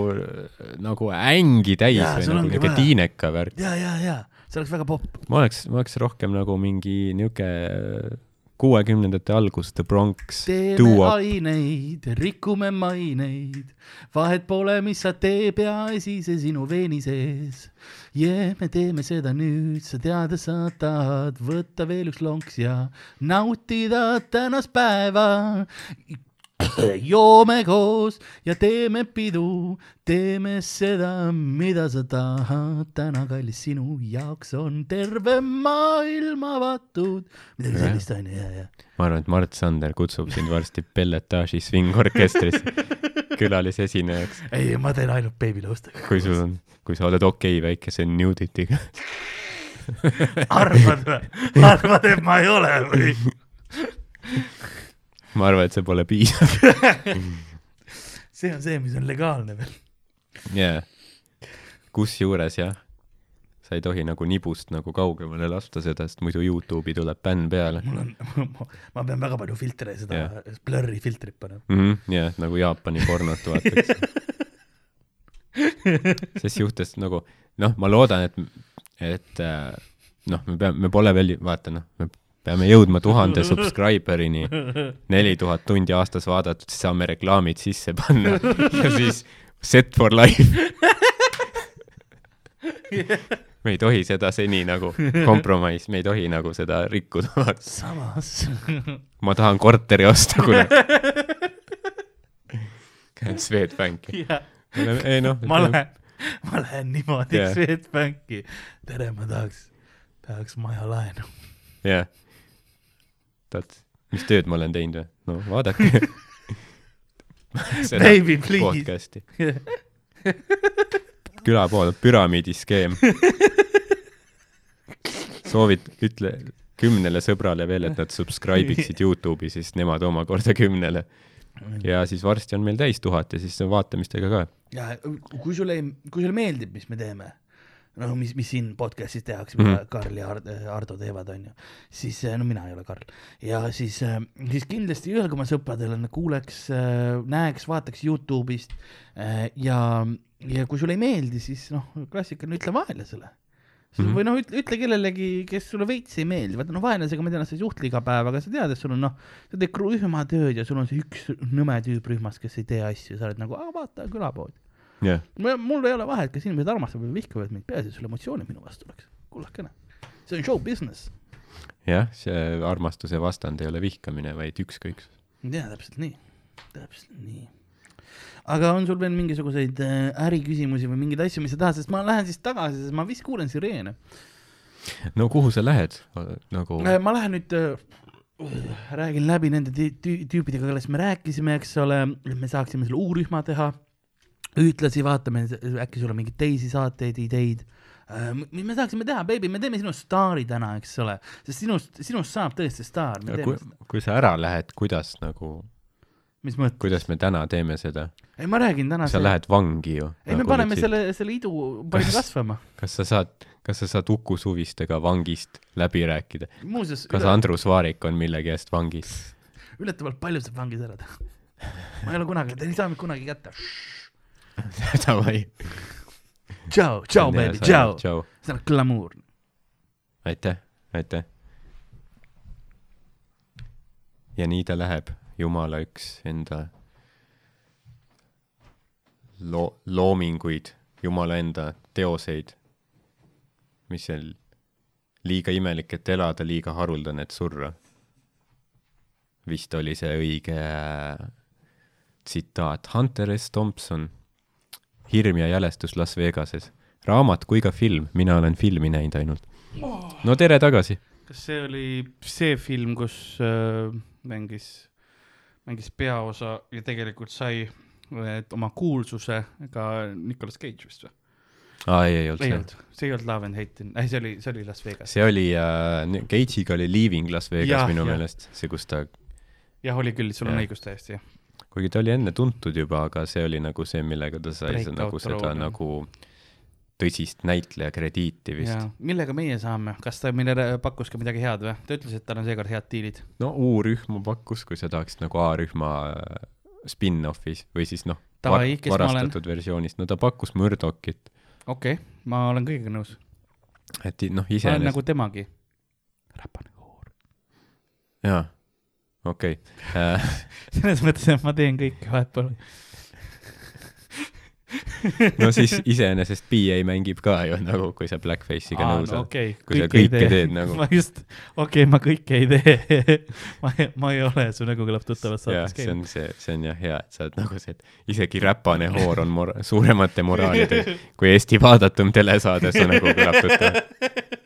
nagu ängi täis Jaa, või nagu niisugune tiineka värk. ja, ja, ja see oleks väga popp. ma oleks, ma oleks rohkem nagu mingi niisugune kuuekümnendate algus The Bronx teeme aineid, rikume maineid, vahet pole, mis sa tee, peaasi see sinu veeni sees. jee, me teeme seda nüüd, sa teada sa tahad võtta veel üks lonks ja nautida tänast päeva. Joome koos ja teeme pidu, teeme seda, mida sa tahad, täna kallis sinu jaoks on terve maailm avatud. midagi sellist onju, ja, ja. ma arvan, et Mart Sander kutsub sind varsti Pelletaaži svingorkestrisse külalisesinejaks, ei, ma teen ainult beebilõustega. kui sul on, kui sa oled okei okay, väikese nuditiga. arvad või? arvad, et ma ei ole või? ma arvan, et see pole piisav. see on see, mis on legaalne veel. jaa. kusjuures jah, sa ei tohi nagu nibust nagu kaugemale lasta seda, sest muidu Youtube'i tuleb bänn peale mul on, ma pean väga palju filtre, seda Jah. blurry filtrit panema. mm. -hmm, jah, nagu Jaapani pornot vaataks. ses suhtes nagu noh, ma loodan, et, et äh, noh, me peame, me pole veel, vaata noh, me peame jõudma tuhande subscriber'ini, neli tuhat tundi aastas vaadatud, siis saame reklaamid sisse panna ja siis set for life. me ei tohi seda seni nagu compromise, me ei tohi nagu seda rikkuda. samas, ma tahan korteri osta, kuule. käin Swedbanki. ei noh, ma lähen, ma lähen niimoodi Jah. Swedbanki. tere, ma tahaks, tahaks maja laenu. jah. tead, mis tööd ma olen teinud või? no vaadake. Baby, please. külapood on püramiidiskeem. soovid, ütle kümnele sõbrale veel, et nad subscribe iksid Youtube'i, siis nemad omakorda kümnele. ja siis varsti on meil täis tuhat ja siis on vaatamistega ka. ja kui sulle kui sulle meeldib, mis me teeme, no mis, mis siin podcast'is tehakse, mida mm. Karl ja Ard- Ardo teevad, onju, siis no mina ei ole Karl ja siis, siis kindlasti öelge oma sõpradele, kuuleks, näeks, vaataks Youtube'ist ja, ja kui sulle ei meeldi, siis noh, klassikaline ütle vaenlasele mm. -hmm. või noh, ütle, ütle kellelegi, kes sulle veits ei meeldi, vaata noh, vaenlasega ma tean, sa ei suhtle iga päev, aga sa tead, et sul on noh, sa teed rühmatööd ja sul on see üks nõme tüüp rühmas, kes ei tee asju, sa oled nagu, vaata külapood. jah, mul ei ole vahet, kas inimesed armastavad või vihkavad mind, peaasi, et sul emotsioonid minu vastu oleks. kullakene, see on show business. jah, see armastuse vastand ei ole vihkamine, vaid ükskõiksus. jaa, täpselt nii, täpselt nii. aga on sul veel mingisuguseid äh, äriküsimusi või mingeid asju, mis sa tahad, sest ma lähen siis tagasi, sest ma vist kuulen sireene no kuhu sa lähed nagu? äh,. ma lähen nüüd äh,, räägin läbi nende tü- tü- tüüpidega, kellest me rääkisime, eks ole, et me saaksime selle U-rühma teha. Ühtlasi vaatame, äkki sul on mingeid teisi saateid, ideid äh,. mis me saaksime teha, beebi, me teeme sinust staari täna, eks ole, sest sinust, sinust saab tõesti staar, kui kui sa ära lähed, kuidas nagu, mis mõttes? kuidas me täna teeme seda? ei, ma räägin täna sa lähed vangi ju. ei, me paneme. selle, selle idu, paneme Kas- kasvama. kas sa saad, kas sa saad Uku Suvistega vangist läbi rääkida? kas Andrus Vaarik on millegi eest vangis? üllatavalt palju saab vangis ära teha. ma ei ole kunagi, te ei saa mind kunagi kätte. davai. tšau, tšau, baby, tšau. see on glamuur. aitäh, aitäh. ja nii ta läheb, Jumala üks enda loo-, loominguid, Jumala enda teoseid, mis seal liiga imelik, et elada, liiga haruldane, et surra. vist oli see õige tsitaat, Hunter S Thompson, Hirm ja jälestus Las Vegases, raamat kui ka film, mina olen filmi näinud ainult. no tere tagasi. kas see oli see film, kus äh, mängis, mängis peaosa ja tegelikult sai äh, oma kuulsuse ka Nicolas Cage vist või? aa, ei, ei olnud see. see ei olnud Love and Hate, ei see oli, see oli Las Vegas. see oli äh,, Cage'iga oli Leaving Las Vegas Jah, minu jah. meelest, see, kus ta, jah, oli küll, sul on Jah. õigus täiesti, jah. Kuigi ta oli enne tuntud juba, aga see oli nagu see, millega ta sai see, nagu seda jah. nagu tõsist näitleja krediiti vist. millega meie saame, kas ta meile pakkus ka midagi head või? ta ütles, et tal on seekord head diilid. no U-rühma pakkus, kui sa tahaksid nagu A-rühma äh, spin-off'is või siis noh, varastatud versioonis, no ta pakkus Murdochit, okei okay,, ma olen kõigega nõus. et noh, iseenesest nagu temagi. räpane koor. jaa, okei okay. selles mõttes, et ma teen kõike vahepeal. no siis iseenesest BA mängib ka ju nagu, kui sa Blackface'iga nõus oled. okei, kui sa kõike ei kõike tee teed nagu. ma just, okei okay,, ma kõike ei tee. ma ma ei ole, su nägu kõlab tuttavas saates see on käinud. see, see on jah hea, et sa oled nagu see, et isegi räpane hoor on mor-, suuremate moraalidega, kui Eesti vaadatum telesaade, su nägu kõlab tuttavalt.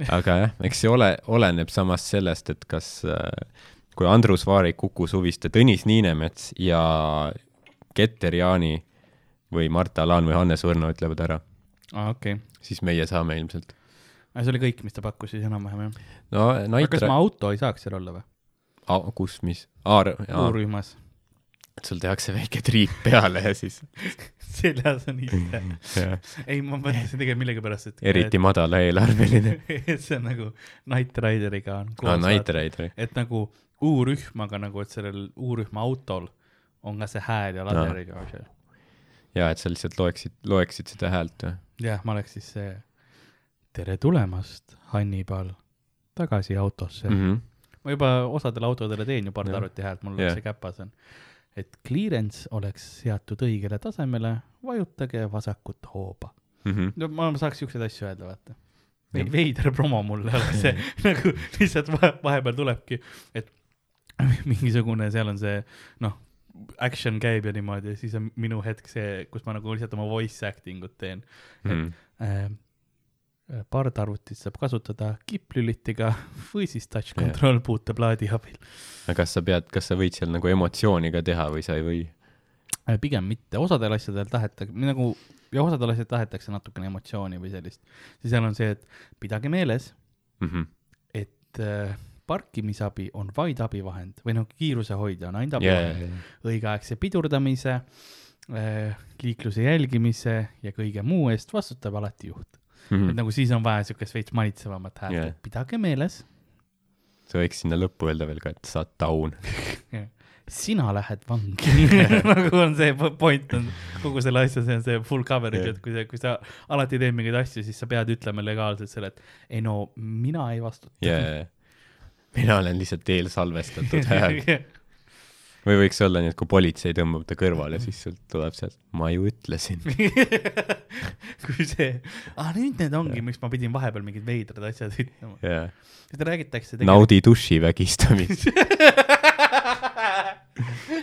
aga jah, eks see ole, oleneb samas sellest, et kas äh, kui Andrus Vaarik, Uku Suviste, Tõnis Niinemets ja Keter Jaani või Marta Laan või Hannes Võrno ütlevad ära, aa, okei. siis meie saame ilmselt. see oli kõik, mis ta pakkus siis enam-vähem jah. no aga kas ma, auto ei saaks seal olla või? kus, mis? et sul tehakse väike triip peale ja siis seljas on ise. jah, ei, ma mõtlesin tegelikult millegipärast, et. eriti madala eelarveline. et see on nagu Knight Rideriga on aa, Night Rider. et nagu U-rühmaga nagu, et sellel U-rühma autol on ka see hääl ja laderiga asja. jaa, et sa lihtsalt loeksid, loeksid seda häält või? jah, ma oleks siis see tere tulemast, Hannibal, tagasi autosse mm. -hmm. ma juba osadele autodele teen ju Jah. pardaruti häält, mul Jah. see käpas on. Et clearance oleks seatud õigele tasemele, vajutage vasakut hooba. Mhm. no ma saaks siukseid asju öelda, vaata. Jah. veider promo mulle oleks see nagu lihtsalt vahe, vahepeal tulebki, et mingisugune, seal on see noh, action käib ja niimoodi siis on minu hetk see, kus ma nagu lihtsalt oma voice acting ut teen Mhm. äh,. Pardarvutit saab kasutada kipplülitiga või siis touch control yeah. puuteplaadi abil aga kas sa pead, kas sa võid seal nagu emotsiooni ka teha või sa ei või? äh,. pigem mitte, osadel asjadel tahetakse nagu ja osadel asjadel tahetakse natukene emotsiooni või sellist. ja seal on see, et pidage meeles, Mhm. et äh, parkimisabi on vaid abivahend või noh, kiirusehoidja on ainult abivahend jaa. õigeaegse pidurdamise äh,, liikluse jälgimise ja kõige muu eest vastutab alati juht mm.. et nagu siis on vaja siukest veits manitsevamat häält yeah., pidage meeles, sa võiks sinna lõppu öelda veel ka, et sa oled taun. sina lähed vangi nagu on see po- point on kogu selle asja, see on see full coverage Jah. et kui sa, kui sa alati teed mingeid asju, siis sa pead ütlema legaalselt selle, et ei no mina ei vastuta jaa. mina olen lihtsalt eelsalvestatud hääl. Või võiks olla nii, et kui politsei tõmbab ta kõrvale, siis sealt tuleb sealt, ma ju ütlesin. kui see, aa nüüd need ongi, miks ma pidin vahepeal mingid veidrad asjad ütlema. jaa. seda räägitakse naudi duši vägistamist.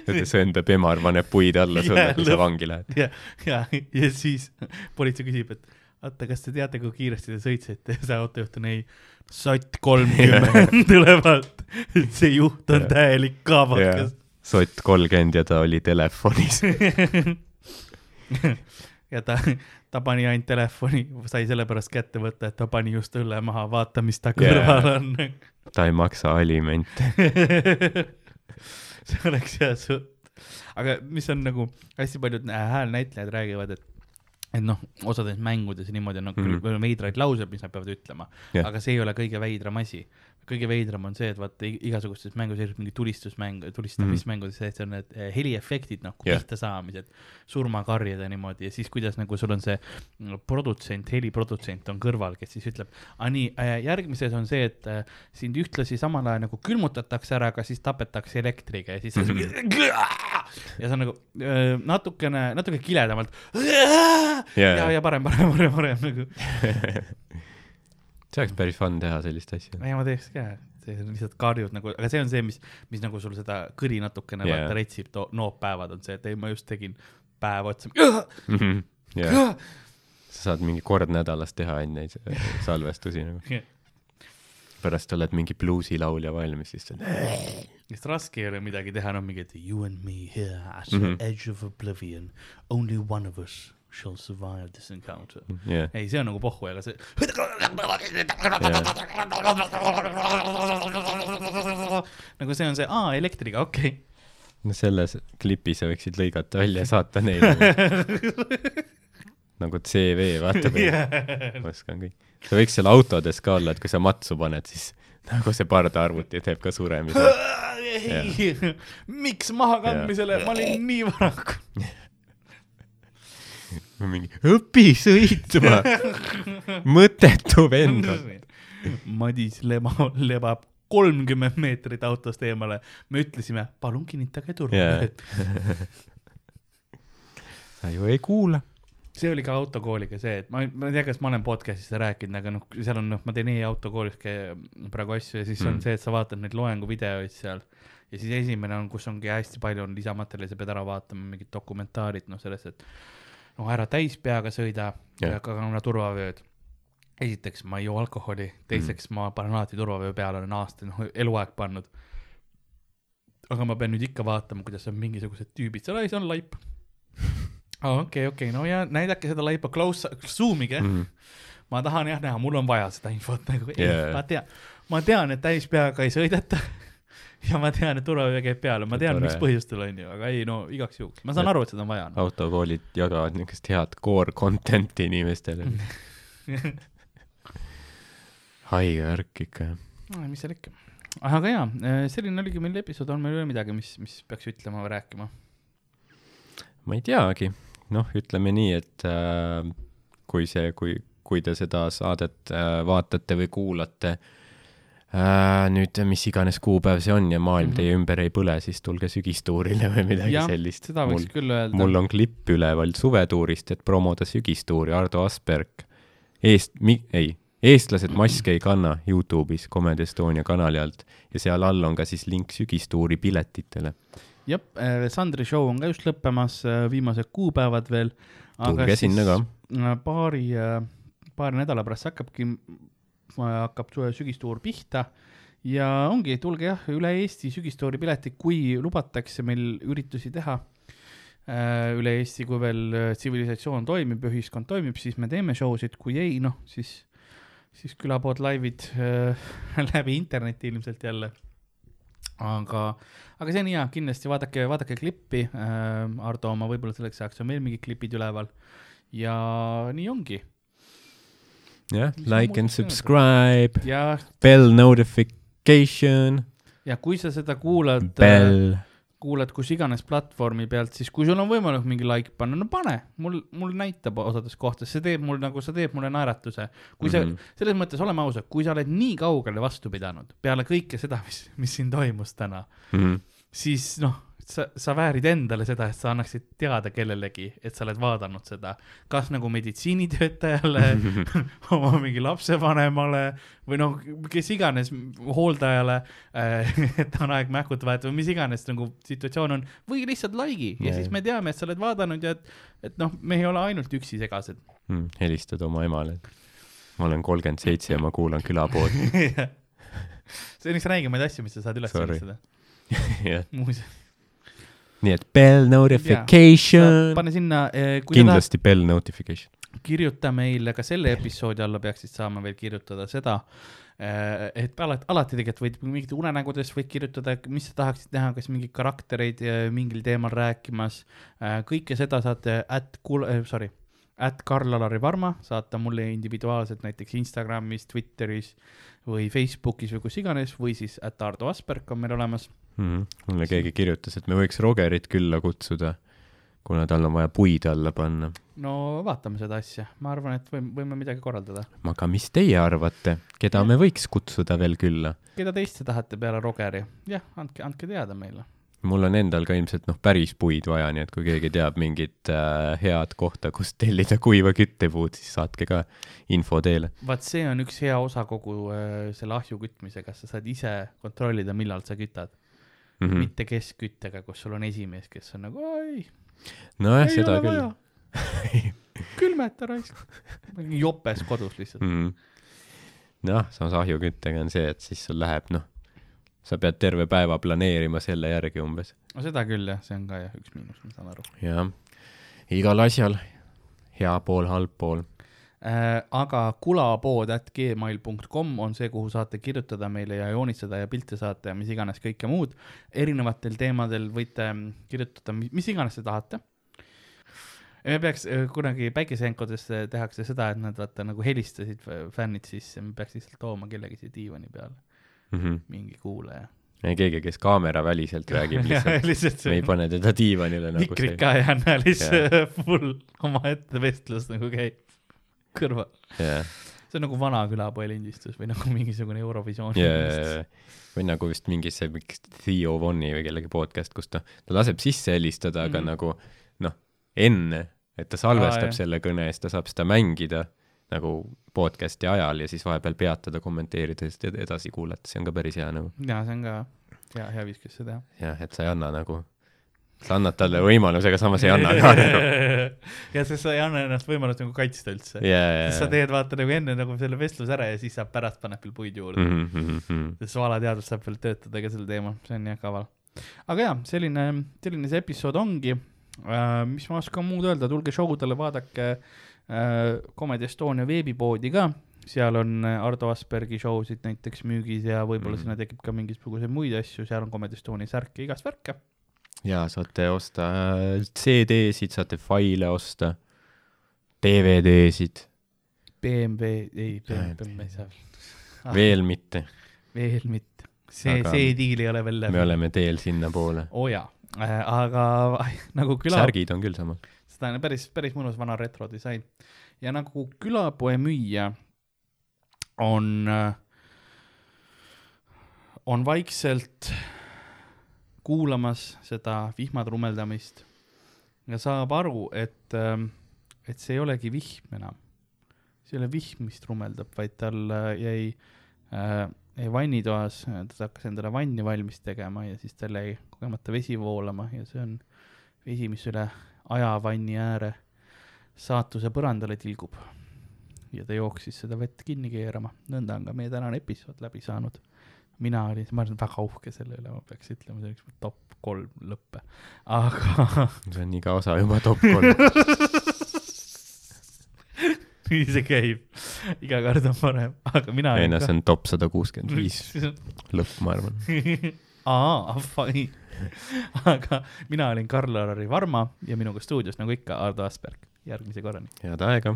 et su enda pemar paneb puid alla sulle kui sa vangi lähed. ja, ja, ja siis politsei küsib, et oota, kas te teate, kui kiiresti te sõitsite ja see autojuht on ei, sott kolmkümmend tuleb alt, see juht on täielik kaabakas. Sott kolmkümmend ja ta oli telefonis. ja ta, ta pani ainult telefoni, sai sellepärast kätte võtta, et ta pani just õlle maha, vaata, mis ta kõrval on. ta ei maksa alimente. see oleks hea sutt. aga mis on nagu hästi paljud häälnäitlejad räägivad, et, et noh, osades mängudes niimoodi on nagu mm -hmm. veidraid lauseid, mis nad peavad ütlema yeah., aga see ei ole kõige veidram asi. Kõige veidram on see, et vaata igasugustes mängus, mingi tulistusmäng, tulistamismängudes mm -hmm. on need eh, heliefektid, noh, Jah. pihta saamised, surmakarjed ja niimoodi ja siis kuidas nagu sul on see mm, produtsent, heliprodutsent on kõrval, kes siis ütleb, aa nii, järgmises on see, et äh, sind ühtlasi samal ajal nagu külmutatakse ära, aga siis tapetakse elektriga ja siis sa Mhm. ja see on nagu öö, natukene, natuke kiledamalt Jaa. ja, ja parem, parem, parem, parem nagu. see oleks päris fun teha sellist asja. ja ma teeks ka, see on lihtsalt karjud nagu, aga see on see, mis, mis nagu sul seda kõri natukene yeah. vaata retsib, nooppäevad on see, et ei, ma just tegin päev otsa. jah, sa saad mingi kord nädalas teha ainult neid äh, salvestusi nagu. pärast oled mingi bluusilaulja valmis, siis on sest raske ei ole midagi teha, no mingi, et you and me here at the Mhm. edge of oblivion, only one of us shall survive this encounter. jah, ei, see on nagu pohhu, aga see. nagu see on see, aa, elektriga, okei okay.. no selles klipis sa võiksid lõigata välja ja saata neile nagu CV, vaata yeah., oskan kõik. sa võiks seal autodes ka olla, et kui sa matsu paned, siis nagu see pardaarvuti teeb ka suremise. miks mahakandmisele, ma olin nii varaku. mingi õpi sõitma, mõttetu vend on. Madis lema, lebab kolmkümmend meetrit autost eemale. me ütlesime, palun kinnitage turvavööd Jaa. sa ju ei kuula. see oli ka autokooliga see, et ma, ma ei tea, kas ma olen podcast'is seda rääkinud, aga noh, seal on noh, ma teen e-autokoolis praegu asju ja siis. Mm. on see, et sa vaatad neid loenguvideoid seal ja siis esimene on, kus ongi hästi palju on lisamaterjali, sa pead ära vaatama mingid dokumentaarid, noh sellest, et noh, ära täis peaga sõida ja kanna turvavööd. esiteks, ma ei joo alkoholi, teiseks mm. ma panen alati turvavöö peale, olen aasta, noh eluaeg pannud. aga ma pean nüüd ikka vaatama, kuidas on mingisugused tüübid seal, ei see on laip. okei, okei, no ja näidake seda laipa, close, zoom ige mm.. ma tahan jah näha, mul on vaja seda infot nagu yeah., ma tean, ma tean, et täis peaga ei sõideta. ja ma tean, et turvavöö käib peale, ma tean, miks põhjustel on ju, aga ei no igaks juhuks, ma saan aru, et seda on vaja no.. autokoolid jagavad niisugust head core content'i inimestele. haige värk ikka no, mis seal ikka. aga jaa, selline oligi meil episood, on meil veel midagi, mis, mis peaks ütlema või rääkima? ma ei teagi, noh, ütleme nii, et äh, kui see, kui, kui te seda saadet äh, vaatate või kuulate äh, nüüd mis iganes kuupäev see on ja maailm mm -hmm. teie ümber ei põle, siis tulge sügistuurile või midagi jah, sellist. seda võiks mul, küll öelda. mul on klipp üleval suvetuurist, et promoda sügistuuri, Ardo Asperg, eest-, mi-, ei, eestlased maske ei kanna Youtube'is Comedy Estonia kanali alt ja seal all on ka siis link sügistuuri piletitele. jah, Sandri show on ka just lõppemas, viimased kuupäevad veel. Tulge sinna ka.. paari, paari nädala pärast hakkabki, hakkab sügistuur pihta. Ja ongi, tulge jah, üle Eesti sügistuuri piletid, kui lubatakse meil üritusi teha. Üle Eesti, kui veel äh, tsivilisatsioon toimib ja ühiskond toimib, siis me teeme show sid, kui ei, noh, siis, siis külapood laivid äh, läbi interneti ilmselt jälle. aga, aga see on hea, kindlasti vaadake, vaadake klippi. Äh,, Ardo oma, võib-olla selleks ajaks on veel mingid klipid üleval. Ja nii ongi jah, like and subscribe, bell notification, ja kui sa seda kuulad, bell. kuulad kus iganes platvormi pealt, siis kui sul on võimalik mingi like panna, no pane, mul, mul näitab osades kohtades, see teeb mul nagu, see teeb mulle naeratuse. kui sa mm. -hmm. selles mõttes oleme ausad, kui sa oled nii kaugele vastu pidanud peale kõike seda, mis, mis siin toimus täna, Mhm. siis noh, sa, sa väärid endale seda, et sa annaksid teada kellelegi, et sa oled vaadanud seda, kas nagu meditsiinitöötajale oma mingi lapsevanemale või noh, kes iganes hooldajale äh,, et on aeg mähkut vahetada või mis iganes nagu situatsioon on, või lihtsalt like'i ja Jaa. siis me teame, et sa oled vaadanud ja et, et noh, me ei ole ainult üksi segased mm,. helistad oma emale, et ma olen kolmkümmend seitse ja ma kuulan külapoodi. see on üks räigemaid asju, mis sa saad üles jah, muuseas. Nii et bell notification, pane sinna, kui sa tahad kindlasti bell notification. kirjuta meile ka selle episoodi alla peaksid saama veel kirjutada seda, et alati, alati tegelikult võid mingit unenägudest võid kirjutada, mis sa tahaksid näha, kas mingeid karaktereid eh, mingil teemal rääkimas. kõike seda saate at kuul-, sorry, at Karl-Alari Varma, saata mulle individuaalselt näiteks Instagramis, Twitteris või Facebookis või kus iganes või siis at Ardo Asperg on meil olemas mm. -hmm. mulle keegi kirjutas, et me võiks Rogerit külla kutsuda, kuna tal on vaja puid alla panna. no vaatame seda asja, ma arvan, et võime, võime midagi korraldada. aga mis teie arvate, keda me võiks kutsuda veel külla? keda teist te tahate peale Rogeri? jah, andke, andke teada meile mul on endal ka ilmselt noh, päris puid vaja, nii et kui keegi teab mingit äh, head kohta, kust tellida kuiva küttepuud, siis saatke ka info teele. vaat see on üks hea osa kogu äh, selle ahju kütmisega, sa saad ise kontrollida, millal sa kütad mm. -hmm. mitte keskküttega, kus sul on esimees, kes on nagu oi. nojah, seda küll. külmeta raisk, jopes kodus lihtsalt mm. -hmm. noh, samas ahjuküttega on see, et siis sul läheb noh sa pead terve päeva planeerima selle järgi umbes. no seda küll jah, see on ka jah üks miinus, ma saan aru. jah, igal asjal hea pool, halb pool. Aga kulapood at gmail.com on see, kuhu saate kirjutada meile ja joonistada ja pilte saata ja mis iganes kõike muud. erinevatel teemadel võite kirjutada, mis iganes te tahate me peaks äh, kunagi päikesejänkudes tehakse seda, et nad vaata nagu helistasid fännid sisse, me peaks lihtsalt tooma kellegi siia diivani peale mm -hmm. mingi kuulaja. ei keegi, kes kaameraväliselt räägib lihtsalt, lihtsalt me ei pane teda diivanile nagu mikrid ka ei anna, lihtsalt full omaette vestlus nagu käib kõrval yeah.. see on nagu vana külapoe lindistus või nagu mingisugune Eurovisiooni yeah. või nagu vist mingisse mingi Theo Vonni või kellegi podcast, kus ta, ta laseb sisse helistada, aga mm -hmm. nagu noh, enne, et ta salvestab ah, selle kõne ja siis ta saab seda mängida nagu podcast'i ajal ja siis vahepeal peatada, kommenteerida ja siis edasi kuulata, see on ka päris hea nagu. jaa, see on ka hea, hea viis, kuidas seda teha. jah, et sa ei anna nagu, sa annad talle võimaluse, aga samas ei anna ka nagu. ja sest sa ei anna ennast võimalust nagu kaitsta üldse yeah,. sest sa teed vaata nagu enne nagu selle vestluse ära ja siis saab pärast paneb veel puid juurde mm. -hmm. sest valateadus saab veel töötada ka sel teemal, see on jah kaval. aga jaa, selline, selline see episood ongi uh,. mis ma oskan muud öelda, tulge show dele, vaadake uh, Comedy Estonia veebipoodi ka, seal on äh, Ardo Aspergi show sid näiteks müügis ja võib-olla mm. sinna tekib ka mingisuguseid muid asju, seal on Comedy Estonia särke, igast värke. Ja saate osta äh, CD-sid, saate faile osta, DVD-sid. BMW, ei, BMW ei saa ah, veel mitte. veel mitte, see, see diil ei ole veel läbi. me oleme teel sinnapoole. oo oh jaa äh,, aga nagu küla. särgid on küll samal seda on päris, päris mõnus vana retrodisain. ja nagu külapoe müüja on, on vaikselt kuulamas seda vihmatrumeldamist ja saab aru, et, et see ei olegi vihm enam. see ei ole vihm, mis trumeldab, vaid tal jäi äh, jäi vannitoas, ta hakkas endale vanni valmis tegema ja siis tal jäi kogemata vesi voolama ja see on vesi, mis üle ajavanni ääre saatuse põrandale tilgub. ja ta jooksis seda vett kinni keerama, nõnda on ka meie tänane episood läbi saanud. Mina olin, ma olin väga uhke selle üle, ma peaks ütlema, see oleks top kolm lõppe, aga. see on iga osa juba top kolm nii see käib, iga kord on parem, aga mina. ei no see on top sada kuuskümmend viis lõpp, ma arvan. aa, fine aga mina olin Karl-Lari Varma ja minuga stuudios nagu ikka Ardo Asperg. järgmise korrani. head aega.